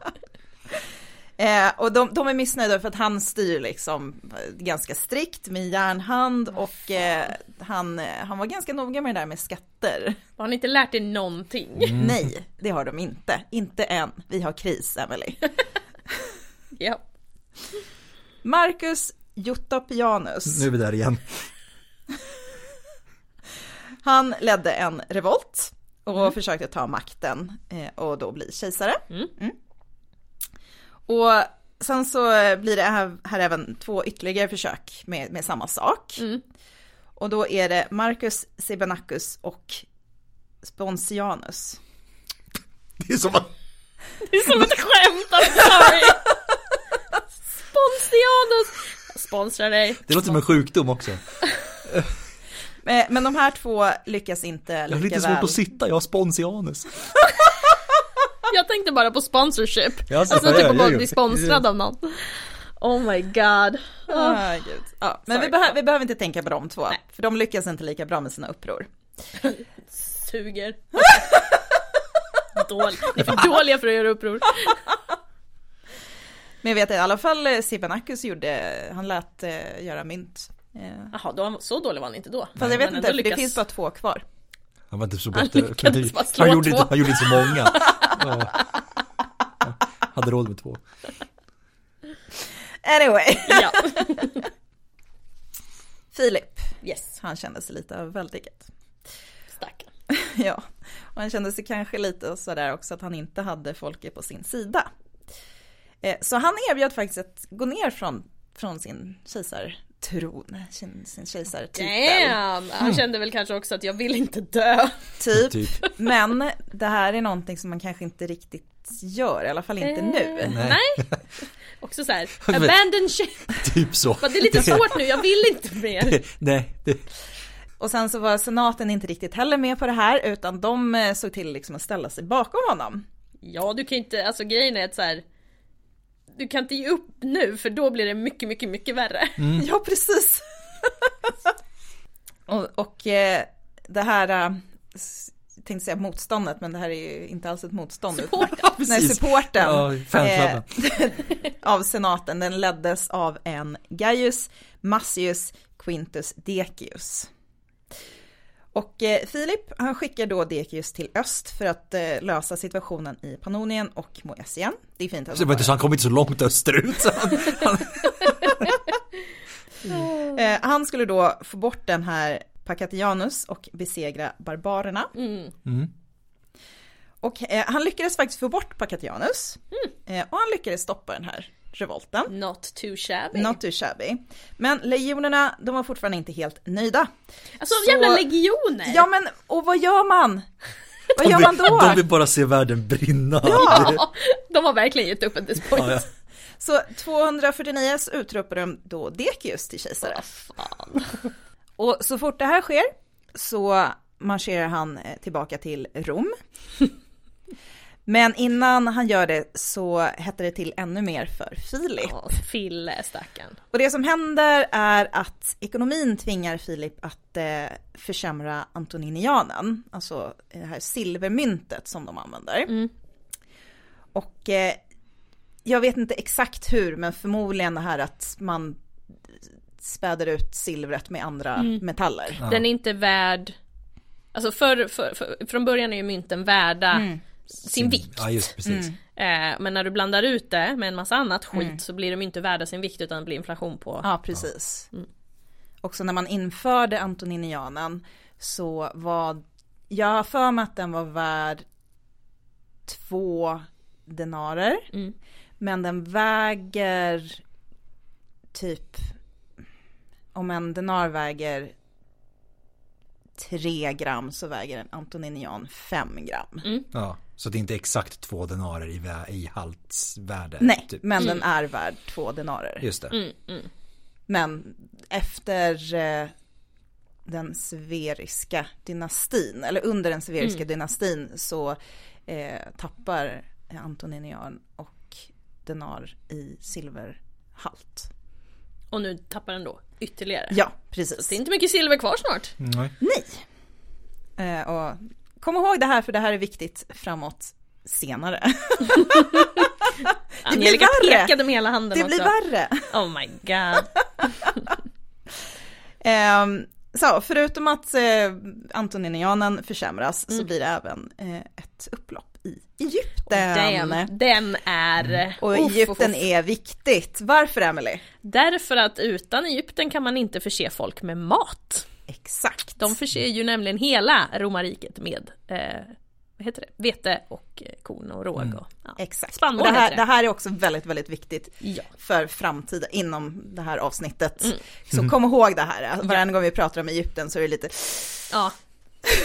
Eh, och de, de är missnöjda för att han styr liksom eh, ganska strikt med järnhand och eh, han, eh, han var ganska noga med det där med skatter. Har ni inte lärt er någonting? Nej, det har de inte. Inte än. Vi har kris, Emily. Ja. Marcus Jutopianus, Nu är vi där igen. han ledde en revolt och försökte ta makten eh, och då bli kejsare. Mm. Och sen så blir det här, här även två ytterligare försök med, med samma sak. Mm. Och då är det Marcus Sebenacus och Sponsianus. Det är som att Det är som ett skämt, I'm sorry. Sponsianus! sponsrar dig. Det låter som en sjukdom också. Men de här två lyckas inte Jag har lika lite väl. svårt att sitta, jag har sponsianus. Jag tänkte bara på sponsorship. Ja, Alltså typ att bara ja, bli ja. sponsrad av någon. Oh my god. Ah, gud. Ja, men vi, behö- vi behöver inte tänka på de två, för de lyckas inte lika bra med sina uppror. Suger. Dål. Ni är för dåliga för att göra uppror. Men jag vet i alla fall eh, Sibanakis gjorde, han lät eh, göra mynt. Eh, Jaha, då, så dålig var han inte då. Fast jag vet inte, för det lyckas- finns bara två kvar. Han var inte så Han bra. slå Han gjorde, inte, han gjorde inte så många. Ja. Hade råd med två. Anyway, Ja. Filip, Yes, han kände sig lite överväldigad. stackarn. Ja, och han kände sig kanske lite sådär också att han inte hade folket på sin sida. Eh, Så han erbjöd faktiskt att gå ner från, från sin kejsartron, sin, sin kejsartitel. Damn! Han kände väl kanske också att jag vill inte dö. Typ. Typ. Men det här är någonting som man kanske inte riktigt gör, i alla fall inte nu. Eh, Nej. Nej. Också så här, abandon ship. Typ så. Men Det är lite svårt nu, jag vill inte mer. Nej, det, Och sen så var senaten inte riktigt heller med på det här, utan de eh, såg till liksom att ställa sig bakom honom. Ja, du kan ju inte, alltså grejen är att så här. Du kan inte ge upp nu för då blir det mycket, mycket, mycket värre. Ja, precis. och och eh, det här, eh, jag tänkte säga motståndet, men det här är ju inte alls ett motstånd. utan- Support. Nej, supporten Ja, eh, av senaten, den leddes av en Gaius Massius Quintus Decius. Och eh, Filip, han skickar då Decius till öst för att eh, lösa situationen i Pannonien och Moesien. Det är fint att Så det var inte så han kom inte så långt österut. Så han, han, Eh, han skulle då få bort den här Pacatianus och besegra barbarerna. Mm. Och eh, han lyckades faktiskt få bort Pacatianus. Eh, och han lyckades stoppa den här revolten. Not too shabby. Not too shabby. Men legionerna, de var fortfarande inte helt nöjda. alltså så- jävla legioner! Ja men, och vad gör man? Vad gör vill, man då? de vill bara se världen brinna. Ja, de har verkligen gett upp at this point. Ja, ja. Så 249 så utropar de då Decius till kejsare. Och så fort det här sker så marscherar han eh, tillbaka till Rom. Men innan han gör det så hettar det till ännu mer för Filip. Ja, Fille stackarn. Och det som händer är att ekonomin tvingar Filip att eh, försämra antoninianen, alltså det här silvermyntet som de använder. Mm. Och eh, jag vet inte exakt hur, men förmodligen det här att man späder ut silvret med andra Mm. metaller. Ja. Den är inte värd Alltså för, för, för, från början är ju mynten värda Mm. Sin vikt. Ja, just precis. Eh, men när du blandar ut det med en massa annat skit så blir de inte värda sin vikt utan det blir inflation på. Ja, precis. Också när man införde antoninianen så var, jag har för mig att den var värd två denarer. Mm. Men den väger typ, om en denar väger tre gram så väger en antoninian fem gram. Ja, så det är inte exakt två denarer i, i haltsvärde. Nej, typ. men den är värd två denarer. Just det. Mm, mm. Men efter eh, den severiska dynastin, eller under den severiska Mm. dynastin så eh, tappar antoninian och denar i silverhalt. Och nu tappar den då ytterligare. Ja, Det precis. är inte mycket silver kvar snart. Nej. Nej. Eh, och kom ihåg det här för det här är viktigt framåt senare. Angelica värre. pekade med hela handen Det också. blir värre. Oh my god. Ehm, så förutom att eh, antoninianen försämras Mm. så blir det även eh, ett upplopp i Egypten. Damn, den är... Och Egypten uff, uff. är viktigt. Varför Emily? Därför att utan Egypten kan man inte förse folk med mat. Exakt. De förser ju nämligen hela romarriket med eh, vad heter det? vete och eh, korn och råg. Och, ja. Exakt. Spannmål och det, här, det. det här är också väldigt, väldigt viktigt Ja. för framtiden inom det här avsnittet. Mm. Så kom ihåg det här. Varje gång vi pratar om Egypten så är det lite, ja.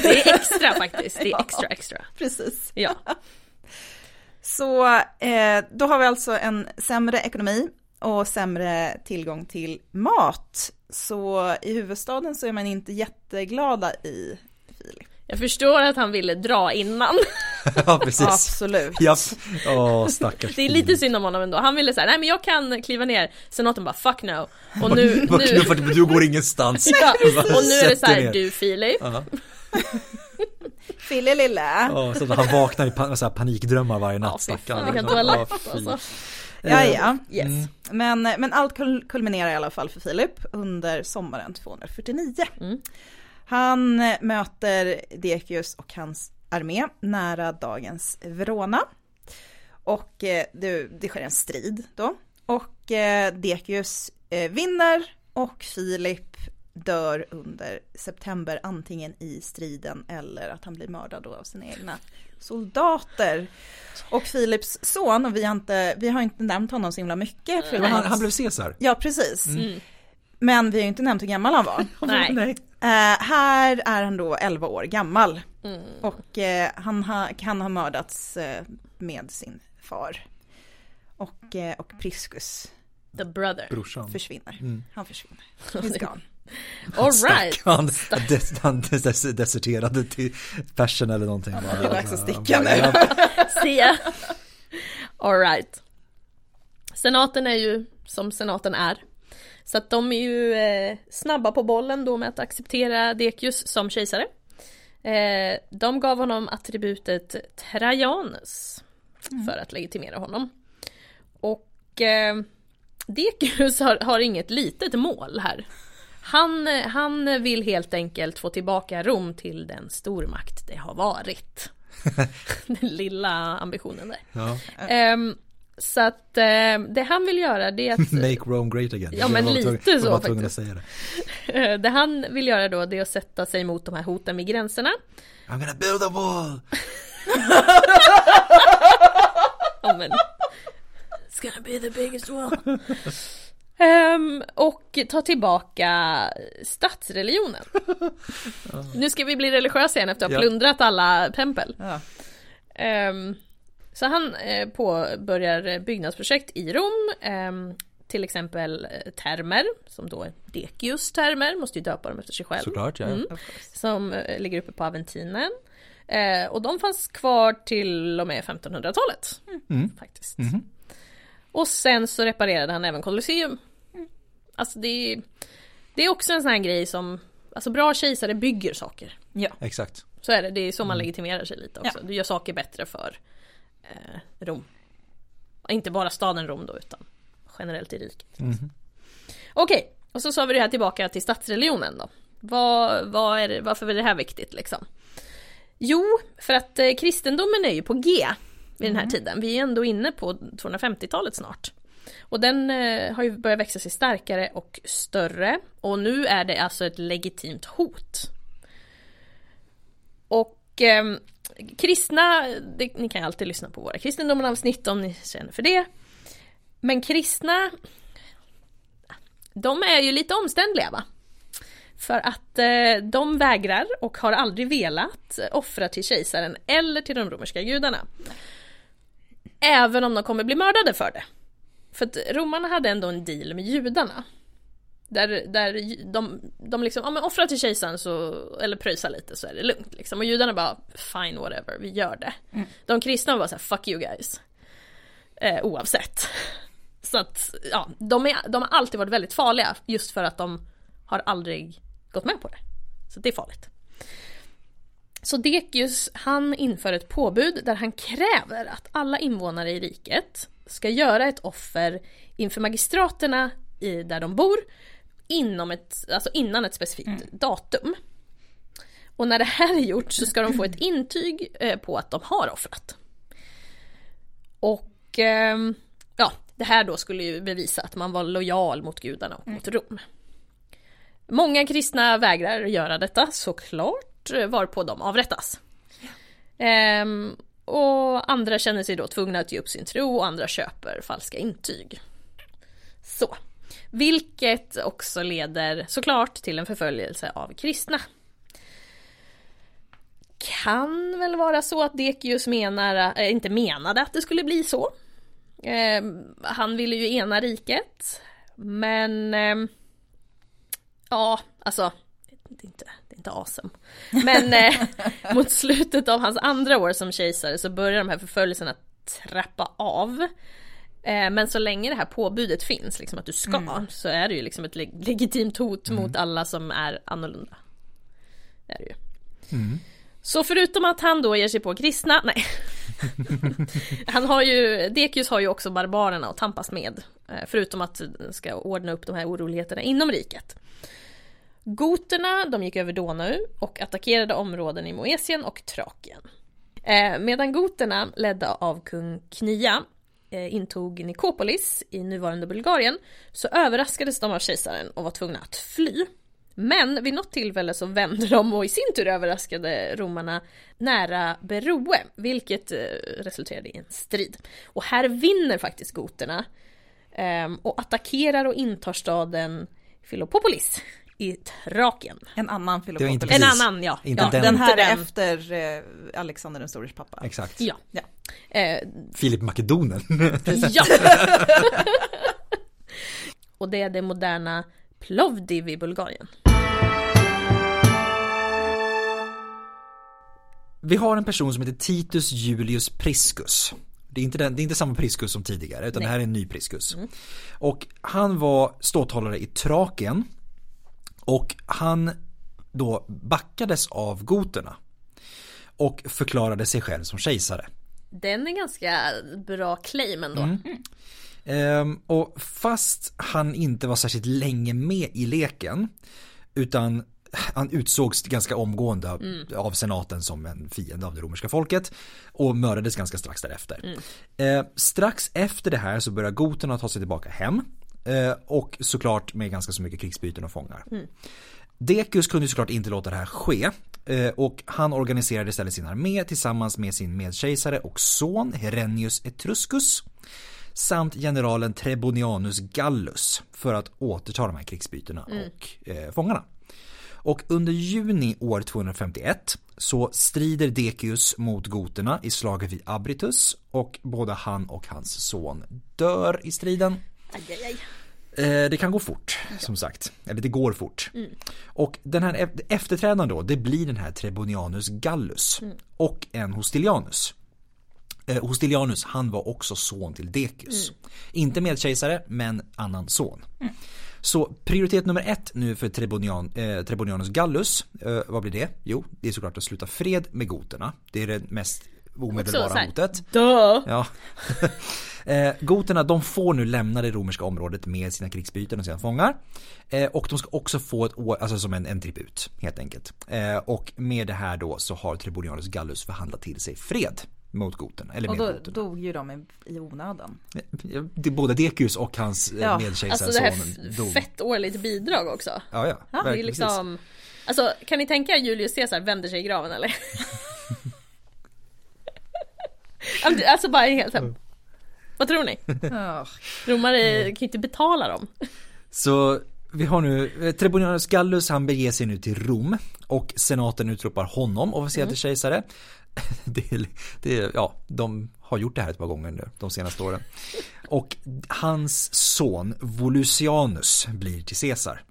Det är extra faktiskt. Det är extra extra. precis. Ja. Så eh, då har vi alltså en sämre ekonomi och sämre tillgång till mat. Så i huvudstaden så är man inte jätteglada i Filip. Jag förstår att han ville dra innan. ja, precis. Absolut. Japp. Åh, stackars Det är lite synd om honom ändå. Han ville säga nej men jag kan kliva ner. Senaten bara fuck no. Och nu, nu, för du går ingenstans. ja, och nu är det så här, du Filip. Ja. Fille lille. Ja, så han vaknar i pan- panikdrömmar varje natt, Ja, stackarn. vilken toalett Ja, alltså. Ja, ja. Yes. Mm. Men, men allt kul- kulminerar i alla fall för Filip under sommaren 249. Mm. Han eh, möter Decius och hans armé nära dagens Verona. Och eh, det, det sker en strid då. Och eh, Decius eh, vinner och Filip dör under september antingen i striden eller att han blir mördad då av sina egna soldater. Och Filips son, och vi har inte, vi har inte nämnt honom så himla mycket. för Men han, han blev Caesar. Ja, precis. Mm. Men vi har inte nämnt hur gammal han var. Nej. Eh, här är han då 11 år gammal Mm. och eh, han ha, kan ha mördats eh, med sin far. Och, och Priscus The brother. Brorsan. försvinner. Mm. Han försvinner. He's gone. Alright. Stackarn. Han, des, han des, deserterade till Persien eller någonting. Ja, det är dags att sticka nu. Se. Alright. Senaten är ju som senaten är. Så att de är ju eh, snabba på bollen då med att acceptera Decius som kejsare. Eh, de gav honom attributet Trajanus för att legitimera honom. Och eh, Decius har, har inget litet mål här. Han, han vill helt enkelt få tillbaka Rom till den stormakt det har varit. den lilla ambitionen där. ja. Ehm, så att eh, det han vill göra det är att Make Rome great again. Ja, men lite tvungen- så tvungen att faktiskt. säga det. eh, det han vill göra då det är att sätta sig mot de här hoten vid gränserna. I'm gonna build a wall. Ja, men, It's gonna be the biggest one. Ehm, och ta tillbaka stadsreligionen. Nu ska vi bli religiösa igen efter att ha plundrat alla tempel. Ehm, så han eh, påbörjar byggnadsprojekt i Rom. ehm, till exempel eh, termer, som då är Decius termer, måste ju döpa dem efter sig själv. Såklart, ja. Mm. Som eh, ligger uppe på Aventinen. Eh, och de fanns kvar till och med 1500-talet. Mm. Faktiskt. Mhm. Och sen så reparerade han även Colosseum. Alltså det är, det är också en sån här grej som, alltså bra kejsare bygger saker. Ja. Exakt. Så är det, det är så man legitimerar sig lite också. Ja. Du gör saker bättre för eh, Rom. Och inte bara staden Rom då utan generellt i riket. Mhm. Okej, och så sa vi det här tillbaka till statsreligionen då. Vad, vad är det, varför är det här viktigt liksom? Jo, för att eh, kristendomen är ju på G vid den här tiden. Vi är ändå inne på 250-talet snart. Och den eh, har ju börjat växa sig starkare och större. Och nu är det alltså ett legitimt hot. Och eh, kristna, det, ni kan ju alltid lyssna på våra kristendomen-avsnitt om ni känner för det. Men kristna, de är ju lite omständliga va? För att eh, de vägrar och har aldrig velat offra till kejsaren eller till de romerska gudarna. Även om de kommer bli mördade för det. För att romarna hade ändå en deal med judarna. Där, där de, de liksom, ja men offra till kejsaren så, eller pröjsa lite så är det lugnt liksom. Och judarna bara, fine whatever, vi gör det. De kristna var så här, fuck you guys. Eh, oavsett. Så att, ja, de, är, de har alltid varit väldigt farliga just för att de har aldrig gått med på det. Så det är farligt. Så Decius, han inför ett påbud där han kräver att alla invånare i riket ska göra ett offer inför magistraterna i, där de bor inom ett, alltså innan ett specifikt datum. Och när det här är gjort så ska de få ett intyg eh, på att de har offrat. Och ehm, ja, det här då skulle ju bevisa att man var lojal mot gudarna och mot Rom. Många kristna vägrar göra detta såklart, Eh, varpå de avrättas. Ehm, och andra känner sig då tvungna att ge upp sin tro och andra köper falska intyg. Så. Vilket också leder såklart till en förföljelse av kristna. Kan väl vara så att Dekius menar, äh, inte menade att det skulle bli så. Eh, han ville ju ena riket. Men eh, ja, alltså jag vet inte, inte awesome. Men eh, mot slutet av hans andra år som kejsare så börjar de här förföljelserna trappa av. Eh, men så länge det här påbudet finns, liksom att du ska, mm. så är det ju liksom ett leg legitimt hot mm. mot alla som är annorlunda. Det är det ju. Mm. Så förutom att han då ger sig på kristna, nej. han har ju, Dekius har ju också barbarerna att tampas med. Eh, förutom att ska ordna upp de här oroligheterna inom riket. Goterna, de gick över Donau och attackerade områden i Moesien och Trakien. Eh, medan goterna, ledda av kung Knia, eh, intog Nikopolis i nuvarande Bulgarien så överraskades de av kejsaren och var tvungna att fly. Men vid något tillfälle så vände de och i sin tur överraskade romarna nära Beroe, vilket eh, resulterade i en strid. Och här vinner faktiskt goterna ehm, och attackerar och intar staden Philopopolis i Trakien. En annan Filopopolis. En annan, ja. Inte ja den. den här är efter eh, Alexander den stores pappa. Exakt. Ja. ja. Eh, Filip Makedonen. ja. och det är det moderna Plovdiv i Bulgarien. Vi har en person som heter Titus Julius Priscus. Det är inte, den, det är inte samma Priscus som tidigare utan Nej. det här är en ny Priscus. Mm. Och han var ståthållare i Trakien och han då backades av goterna och förklarade sig själv som kejsare. Den är ganska bra claim ändå. Mm. Ehm, och fast han inte var särskilt länge med i leken utan han utsågs ganska omgående mm. av senaten som en fiende av det romerska folket och mördades ganska strax därefter. Mm. Eh, strax efter det här så börjar goterna ta sig tillbaka hem och såklart med ganska så mycket krigsbyten och fångar. Mm. Decius kunde såklart inte låta det här ske eh, och han organiserade istället sin armé tillsammans med sin medkejsare och son Herennius Etruscus samt generalen Trebonianus Gallus för att återta de här krigsbytena mm. och eh, fångarna. Och under juni år 251 så strider Decius mot goterna i slaget vid Abritus och både han och hans son dör i striden. Aj, aj. Eh, det kan gå fort, som sagt. Eller det går fort. Mm. Och den här efterträdaren då, det blir den här Trebonianus Gallus mm. och en Hostilianus. Eh, Hostilianus, han var också son till Decius. Mm. Inte medkejsare, men annan son. Mm. Så prioritet nummer ett nu för Trebonian, eh, Trebonianus Gallus, eh, vad blir det? Jo, det är såklart att sluta fred med goterna. Det är det mest omedelbara hotet. Dö! Ja. eh, goterna de får nu lämna det romerska området med sina krigsbyten och sina fångar. Eh, och de ska också få ett år, alltså som en, en tribut helt enkelt. Eh, och med det här då så har Tribonianus Gallus förhandlat till sig fred mot goten. Eller och då goten. dog ju de i, i onödan. Det, både Decius och hans eh, ja. medkejsarson dog. Alltså det här fettårligt bidrag också. Ja, ja. ja det är liksom, alltså kan ni tänka Julius Caesar vänder sig i graven eller? Alltså bara helt hem. Vad tror ni? Romare kan ju inte betala dem. Så vi har nu eh, Trebonianus Gallus, han beger sig nu till Rom och senaten utropar honom officiellt till mm. kejsare. Det, det, ja, de har gjort det här ett par gånger nu de senaste åren. Och hans son Volusianus blir till Caesar.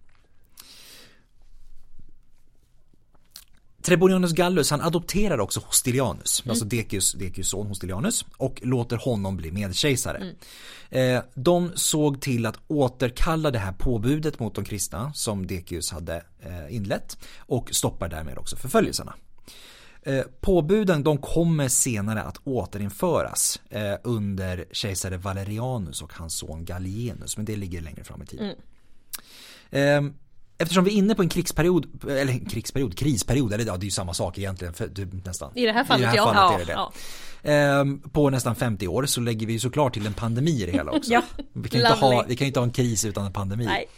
Trebonianus Gallus han adopterar också Hostilianus, mm. alltså Decius, Decius son Hostilianus och låter honom bli medkejsare. Mm. Eh, de såg till att återkalla det här påbudet mot de kristna som Decius hade eh, inlett och stoppar därmed också förföljelserna. Eh, påbuden de kommer senare att återinföras eh, under kejsare Valerianus och hans son Gallienus men det ligger längre fram i tiden. Mm. Eh, Eftersom vi är inne på en krigsperiod, eller en krigsperiod, krisperiod, eller ja det är ju samma sak egentligen för, typ, nästan. I det här fallet, I det här ja. fallet är det det. Ja. Ehm, på nästan 50 år så lägger vi ju såklart till en pandemi i det hela också. ja, vi, kan inte ha, vi kan ju inte ha en kris utan en pandemi. Nej.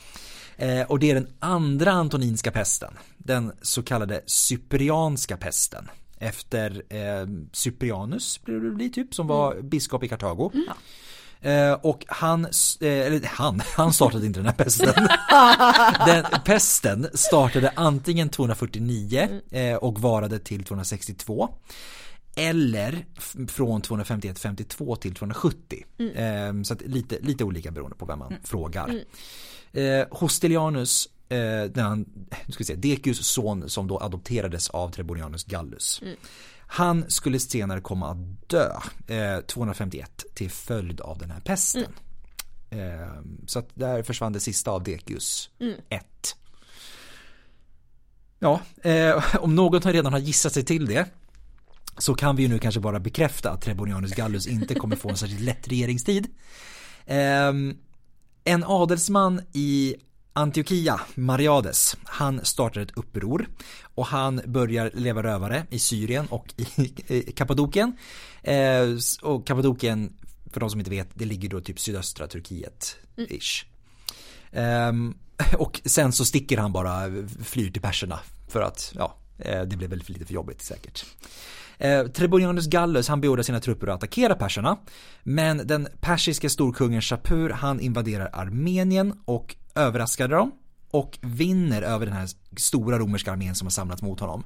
Ehm, och det är den andra antoninska pesten, den så kallade cyprianska pesten. Efter eh, Cyprianus blir det bli typ som var mm. biskop i Kartago. Mm. Eh, och han, eh, eller han, han startade inte den här pesten. den pesten startade antingen 249 eh, och varade till 262. eller från 251-52 till 270. Eh, så att lite, lite olika beroende på vem man frågar. Eh, Hostilianus, eh, den, ska vi se, Decius son som då adopterades av Trebonianus Gallus. Han skulle senare komma att dö eh, 251 till följd av den här pesten. Eh, så att där försvann det sista av Decius 1. Ja, eh, om någon redan har gissat sig till det så kan vi ju nu kanske bara bekräfta att Trebonianus Gallus inte kommer få en särskilt lätt regeringstid. Ehm, en adelsman i Antiochia, Mariades, han startar ett uppror och han börjar leva rövare i Syrien och i, Kappadokien. Eh, och Kappadokien, för de som inte vet, det ligger då typ sydöstra Turkiet, ish. Ehm, och sen så sticker han bara, flyr till perserna för att, ja, eh, det blev väl för lite för jobbigt säkert. Eh, Trebonianus Gallus han beordrar sina trupper att attackera perserna. Men den persiska storkungen Shapur han invaderar Armenien och överraskar dem. Och vinner över den här stora romerska armén som har samlats mot honom.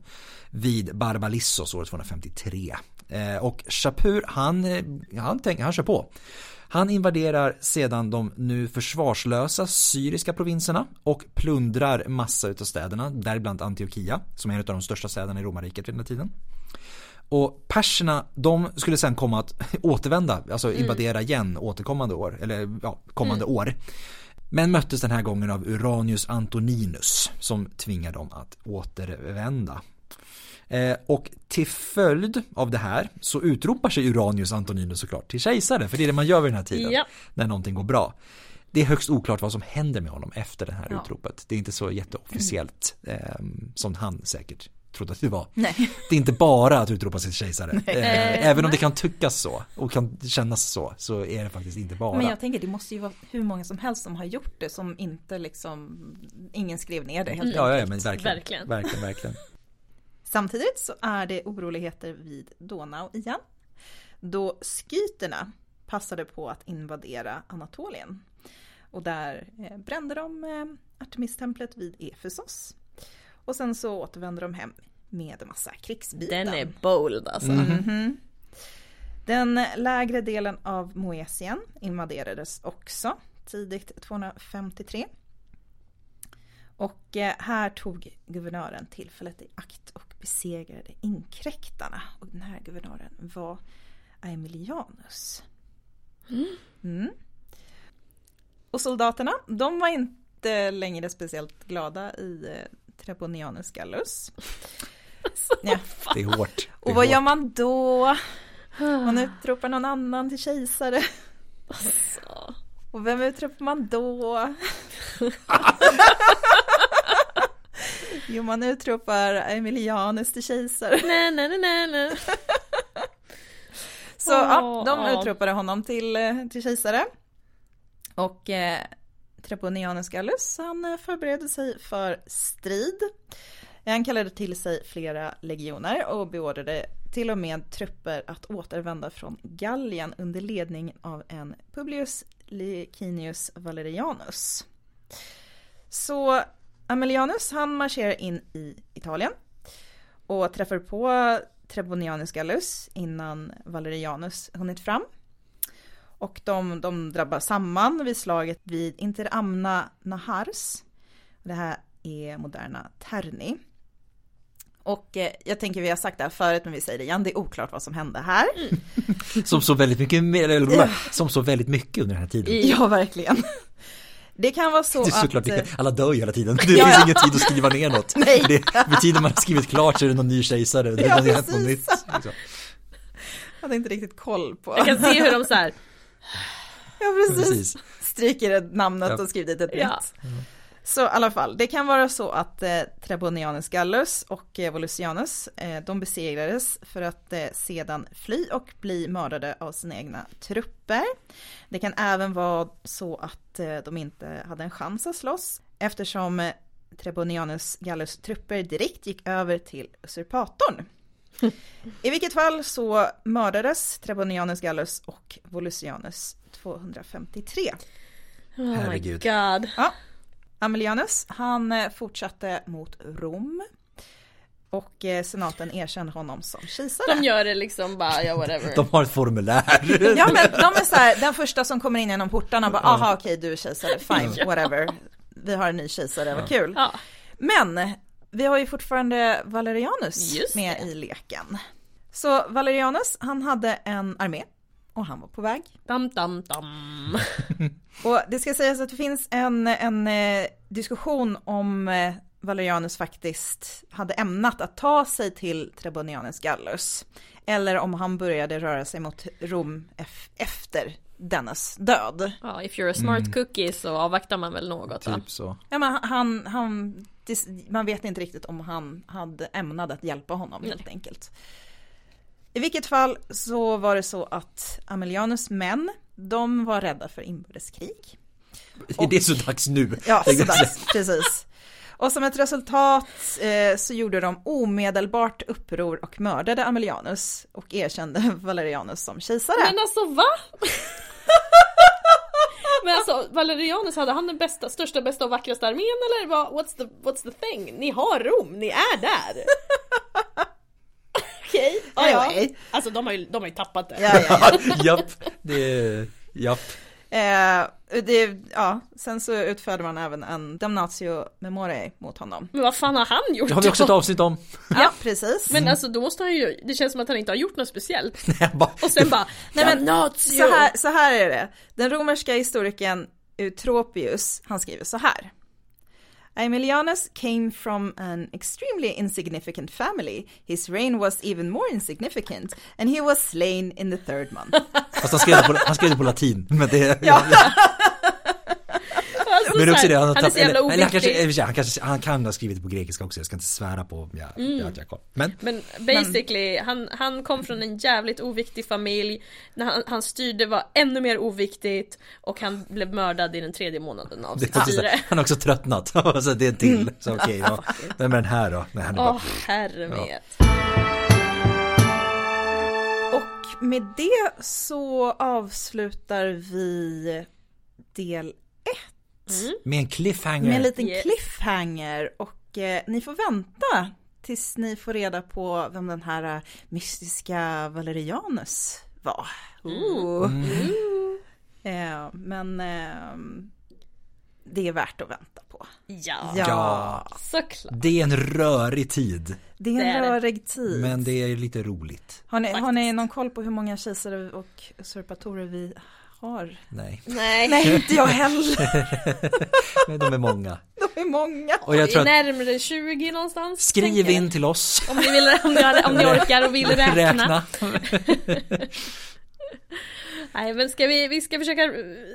Vid Barbalissos år 253. Eh, och Shapur han, eh, han, tänker, han kör på. Han invaderar sedan de nu försvarslösa syriska provinserna och plundrar massa utav städerna, däribland Antiochia, som är en av de största städerna i romarriket vid den här tiden. Och perserna, de skulle sen komma att återvända, alltså invadera igen återkommande år, eller ja, kommande år. Men möttes den här gången av Uranius Antoninus som tvingar dem att återvända. Eh, och till följd av det här så utropar sig Uranius Antoninus såklart till kejsare, för det är det man gör vid den här tiden Ja. när någonting går bra. Det är högst oklart vad som händer med honom efter det här Ja. utropet. Det är inte så jätteofficiellt eh, som han säkert trodde att det var. Nej. Det är inte bara att utropa sig till kejsare. Nej. Eh, även om det kan tyckas så och kan kännas så, så är det faktiskt inte bara. Men jag tänker det måste ju vara hur många som helst som har gjort det som inte liksom, ingen skrev ner det helt Ja, ja, enkelt. men verkligen. Verkligen. Verkligen, verkligen. Samtidigt så är det oroligheter vid Donau igen. Då skyterna passade på att invadera Anatolien. Och där eh, brände de eh, Artemistemplet vid Efesos. Och sen så återvände de hem med en massa krigsbitar. Den är bold alltså. Mhm. Den lägre delen av Moesien invaderades också tidigt 253. Och eh, här tog guvernören tillfället i akt och besegrade inkräktarna. Och den här guvernören var Aemilianus. Mm. Och soldaterna, de var inte längre speciellt glada i Trebonianus Gallus. Ja. Det är hårt. Det är Och vad hårt. gör man då? Man utropar någon annan till kejsare. Så. Och vem utropar man då? jo, man utropar Emilianus till kejsare. Nej, nej, nej, nej, nej. Så ja, Åh, de ja. utropade honom till, eh, till kejsare. Och eh, Trebonianus Gallus, han eh, förberedde sig för strid. Han kallade till sig flera legioner och beordrade till och med trupper att återvända från Gallien under ledning av en Publius Licinius Valerianus. Så Amelianus han marscherar in i Italien och träffar på Trebonianus Gallus innan Valerianus hunnit fram. Och de, de drabbar samman vid slaget vid Interamna Nahars. Det här är moderna Terni. Och eh, jag tänker vi har sagt det här förut men vi säger det igen, det är oklart vad som hände här. Som så väldigt mycket, eller, som så väldigt mycket under den här tiden. Ja, verkligen. Det kan vara så Det är såklart, att... eh, alla dör ju hela tiden. Det Ja, finns ja. ingen tid att skriva ner något. Nej. Det, vid tiden man har skrivit klart så är det någon ny kejsare. Det Ja, har hänt något precis. nytt. Liksom. Jag hade inte riktigt koll på. Jag kan se hur de så här, Ja, precis. Precis. Stryker ett namnet Ja. och skriver dit ett Ja. nytt. Så i alla fall, det kan vara så att eh, Trebonianus Gallus och eh, Volusianus, eh, de besegrades för att eh, sedan fly och bli mördade av sina egna trupper. Det kan även vara så att eh, de inte hade en chans att slåss eftersom eh, Trebonianus Gallus trupper direkt gick över till usurpatorn. I vilket fall så mördades Trebonianus Gallus och Volusianus 253. oh my Herregud. god. Ja. Amelianus, han eh, fortsatte mot Rom. Och eh, senaten erkände honom som kejsare. De gör det liksom bara, ja whatever. De har ett formulär. Ja men de är så här, den första som kommer in genom portarna bara, aha okej du är kejsare, fine, whatever. Vi har en ny kejsare, vad kul. Ja. Men vi har ju fortfarande Valerianus Just med det. i leken. Så Valerianus, han hade en armé och han var på väg. Dam, dam, dam. Och det ska sägas att det finns en, en eh, diskussion om eh, Valerianus faktiskt hade ämnat att ta sig till Trebonianus Gallus. Eller om han började röra sig mot Rom ef- efter dennes död. Ja, if you're a smart cookie så avvaktar man väl något va? Typ så. Ja, men han, han, det- man vet inte riktigt om han hade ämnat att hjälpa honom helt enkelt. I vilket fall så var det så att Amelianus män, de var rädda för inbördeskrig. Är det så dags nu? Ja, jag sådär, precis. Och som ett resultat eh, så gjorde de omedelbart uppror och mördade Amelianus och erkände Valerianus som kejsare. Men alltså va? Men alltså Valerianus, hade han den bästa, största, bästa och vackraste armén eller vad, what's, the, what's the thing? Ni har Rom, ni är där! Okej, ja, ja. Anyway. Alltså de har, ju, de har ju tappat det. Ja, ja, ja. japp, det, japp. Eh, det, ja, sen så utförde man även en damnatio memoriae mot honom. Men vad fan har han gjort Det har vi också ett avsnitt om. Ja, precis. Men alltså då måste han ju, det känns som att han inte har gjort något speciellt. Bara, Och sen bara, Nej, men Damnatio! så, här, så här är det. Den romerska historikern Eutropius, han skriver så här. Aemilianus came from an extremely insignificant family. His reign was even more insignificant and he was slain in the third month. fast han skrev, det på, han skrev det på latin. Men det, Ja. Men också så det, han, han är så jävla eller, eller han, kanske, han, kanske, han kan ha skrivit på grekiska också, jag ska inte svära på, ja, jag har inte koll. Men, Men basically, han, han kom från en jävligt oviktig familj. När han, han styrde var ännu mer oviktigt och han blev mördad i den tredje månaden av sitt styre. han har också tröttnat, så det är till. Så okej, ja. Vem är den här då? Nej, han är Åh bara, herre med. Och med det så avslutar vi del med en cliffhanger. med en liten Yes. cliffhanger och eh, ni får vänta tills ni får reda på vem den här eh, mystiska Valerianus var. Ooh. Eh, men eh, det är värt att vänta på. Ja, Ja, såklart. Det är en rörig tid, det är Det är en det. rörig tid. men det är lite roligt. har, ni, har ni någon koll på hur många kejsare och usurpatorer vi har? Nej, Nej, Nej, inte jag heller. men de är många. De är många. Och jag tror att, närmare 20 någonstans. skriv in till oss. Om ni, vill, om, ni, om ni orkar och vill räkna. Nej men ska vi, vi ska försöka,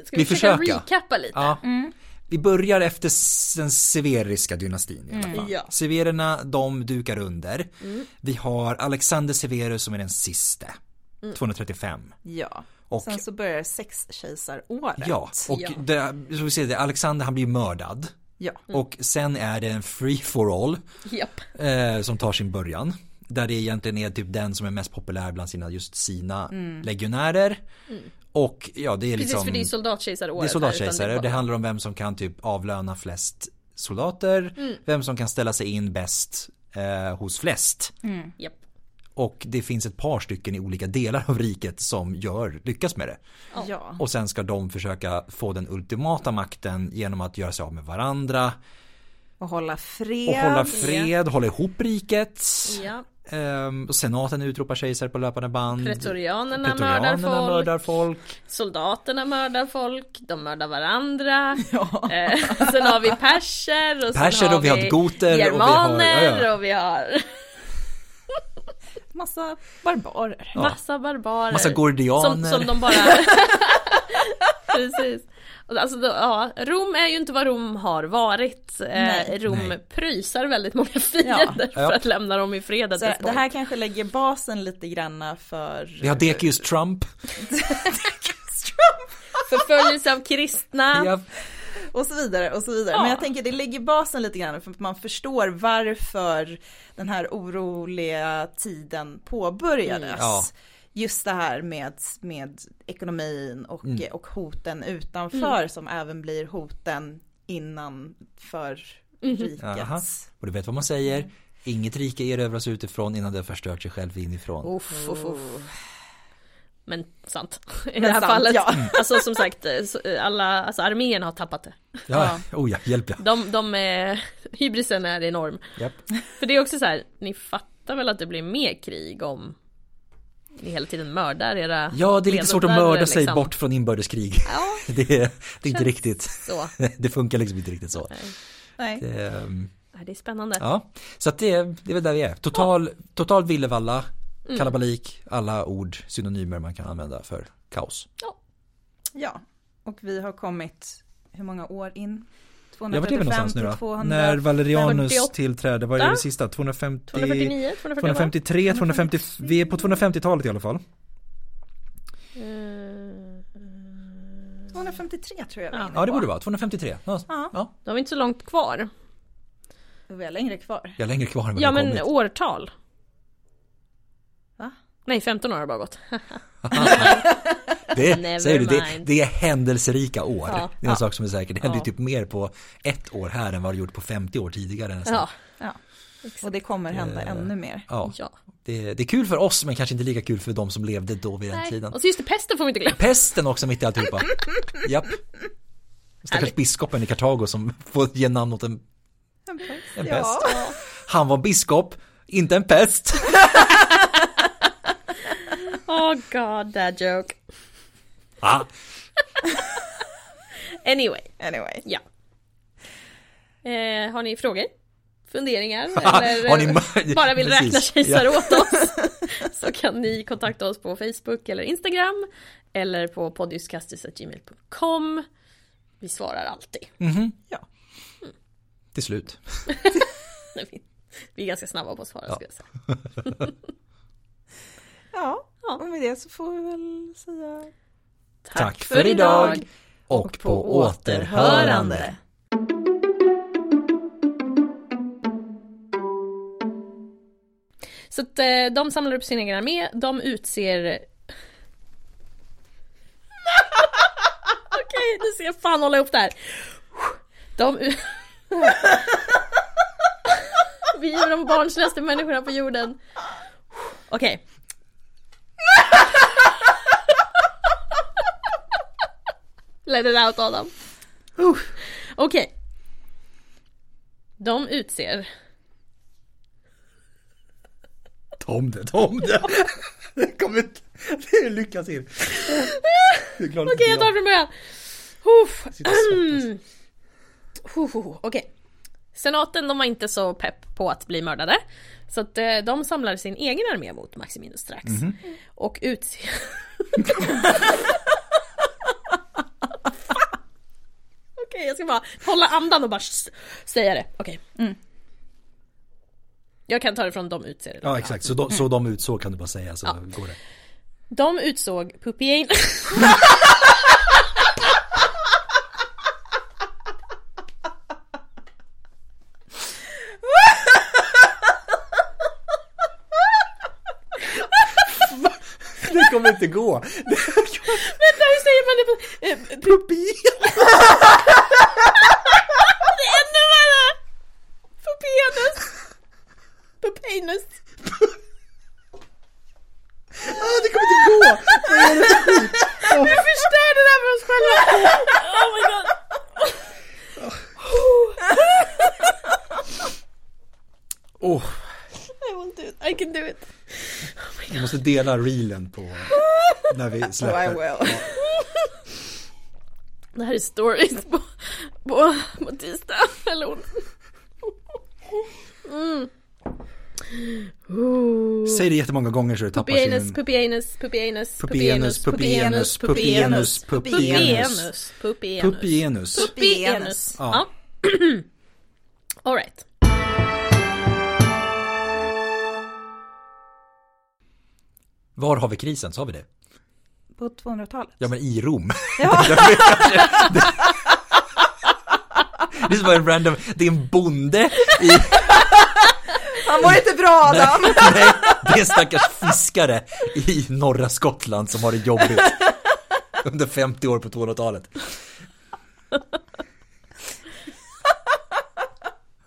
ska vi, Vi försöka försöka. recappa lite? Ja. Vi börjar efter den severiska dynastin i alla fall. Ja. Severerna, de dukar under. Vi har Alexander Severus som är den siste. 235. Ja. Och- Sen så börjar sexkejsaråret. Ja, och Ja. Det, så vi ser det, Alexander han blir mördad. Ja. Och sen är det en free for all Japp. eh, som tar sin början. Där det egentligen är typ den som är mest populär bland sina, just sina legionärer. Och ja, det är Mm. Precis liksom för det är soldatkejsaråret. Det är soldatkejsare, det var- handlar om vem som kan typ avlöna flest soldater, Mm. vem som kan ställa sig in bäst eh, hos flest. Japp. Och det finns ett par stycken i olika delar av riket som gör, lyckas med det. Ja. Och sen ska de försöka få den ultimata makten genom att göra sig av med varandra Och hålla fred. och hålla fred, hålla ihop riket. Ja. Ehm, och senaten utropar kejsare på löpande band. Pretorianerna, Pretorianerna mördar folk. mördar folk. Soldaterna mördar folk, de mördar varandra. Eh, sen har vi perser och Perser sen har och vi har goter och vi har- germaner ja, ja. och vi har Massa barbarer. massa barbarer. Massa gordianer. Som, som de bara... Precis. Alltså, då, ja, Rom är ju inte vad Rom har varit. Eh, Nej. Rom Nej. prysar väldigt många fiender Ja. för att lämna dem i fred. Så det här kanske lägger basen lite granna för... Vi har Decius Trump. Förföljelse av kristna. Ja, Och så vidare och så vidare. Ja. Men jag tänker det lägger basen lite grann för att man förstår varför den här oroliga tiden påbörjades. Mm. Ja. Just det här med, med ekonomin och, Mm. och hoten utanför som även blir hoten innanför rikets. Jaha. och du vet vad man säger? Inget rike erövras utifrån innan det har förstört sig själv inifrån. Uff, uff, uff. Men sant. I Men det här sant, fallet. ja. Alltså som sagt, eh, eh, alla, alltså arméerna har tappat det. Ja, oh ja, hjälp ja. De, de är, hybrisen är enorm. Japp. För det är också så här, ni fattar väl att det blir mer krig om ni hela tiden mördar era Ja, det är lite svårt att mörda ledare, sig liksom. bort från inbördeskrig. Ja, Det är, det är inte riktigt, så. det funkar liksom inte riktigt så. Nej. Det, ehm, Nej, Det är spännande. ja, så att det, är- det är väl där vi är. Total, total villevalla, Mm. kalabalik, alla ord, synonymer man kan använda för kaos. Ja, och vi har kommit, hur många år in? Ja, vart är vi någonstans nu då? 200. När Valerianus 248? tillträdde, vad är det sista? 250? 249, 248? 253, 250, vi är på 250-talet i alla fall. Eh, 253 tror jag Ja. Ja, det borde vara 253. Ja, Ja. ja. Då har vi inte så långt kvar. Vi har längre kvar. jag är längre kvar än vad Ja har men kommit. årtal. Nej 15 år har bara gått. Det, säger du, det, det är händelserika år. Ja. Det är en sak som är säker. Det händer ju Ja. typ mer på ett år här än vad det gjort på 50 år tidigare nästan. Ja. Ja. Och det kommer hända Eh, ännu mer. Ja. ja. Det, det är kul för oss men kanske inte lika kul för de som levde då vid den Nej. tiden. Och så just det, pesten får vi inte glömma. Pesten också mitt i alltihopa. Japp. Stackars biskopen i Kartago som får ge namn åt en, en pest. Ja. Han var biskop, inte en pest. Oh god, that joke. Ah, Anyway, Anyway. ja. Eh, har ni frågor? Funderingar? Eller ni- bara vill Precis. räkna kejsare åt oss? Så kan ni kontakta oss på Facebook eller Instagram. Eller på podjuskastis.gmail.com. Vi svarar alltid. Ja. till slut. Vi- Vi är ganska snabba på att svara Ja. skulle jag säga. ja, Ja. och med det så får vi väl säga Tack för idag. Och på återhörande. Så att eh, de samlar upp sin egen armé, de utser... Okej, nu ska jag fan hålla ihop det här. De... Vi är de barnsligaste människorna på jorden. Okej. Let it out Adam. Okej. De utser Tom det, tom det. Det kommer inte, det lyckas klart Okej, jag tar det från början. Okej. Senaten de var inte så pepp på att bli mördade. Så att eh, de samlar sin egen armé mot Maximinus strax. Och utser... Okej, jag ska bara hålla andan och bara säga det. Okej. Jag kan ta det från de utser. Ja exakt, så de, så de utsåg kan du bara säga så Ja. går det. De utsåg Pupiain... kommer inte gå. Vänta, hur säger man det på... Eh, Pupi. Det är ännu värre! Pupenus! Pupenus! Ah, det kommer inte gå. Vi förstörde det här för oss själva! Oh my god! Oh, I will do it, I can do it. vi måste dela reelen på när vi Oh, I släpper. will. Det här är stories på, på, på tisdag, eller onsdag. Mm. Ooh. Säg det jättemånga gånger så du tappar sin... pupienus, pupienus, Pupienus, pupienus, pupienus, pupienus. pupienus, pupienus, Pupienus. Ja. All right. Var har vi krisen? Sa vi det? På 200-talet. Ja men i Rom. Ja. Det är som en random, det är en bonde i, Han mår inte bra Adam! nej, nej, det är en stackars fiskare i norra Skottland som har det jobbigt. Under 50 år på 200-talet.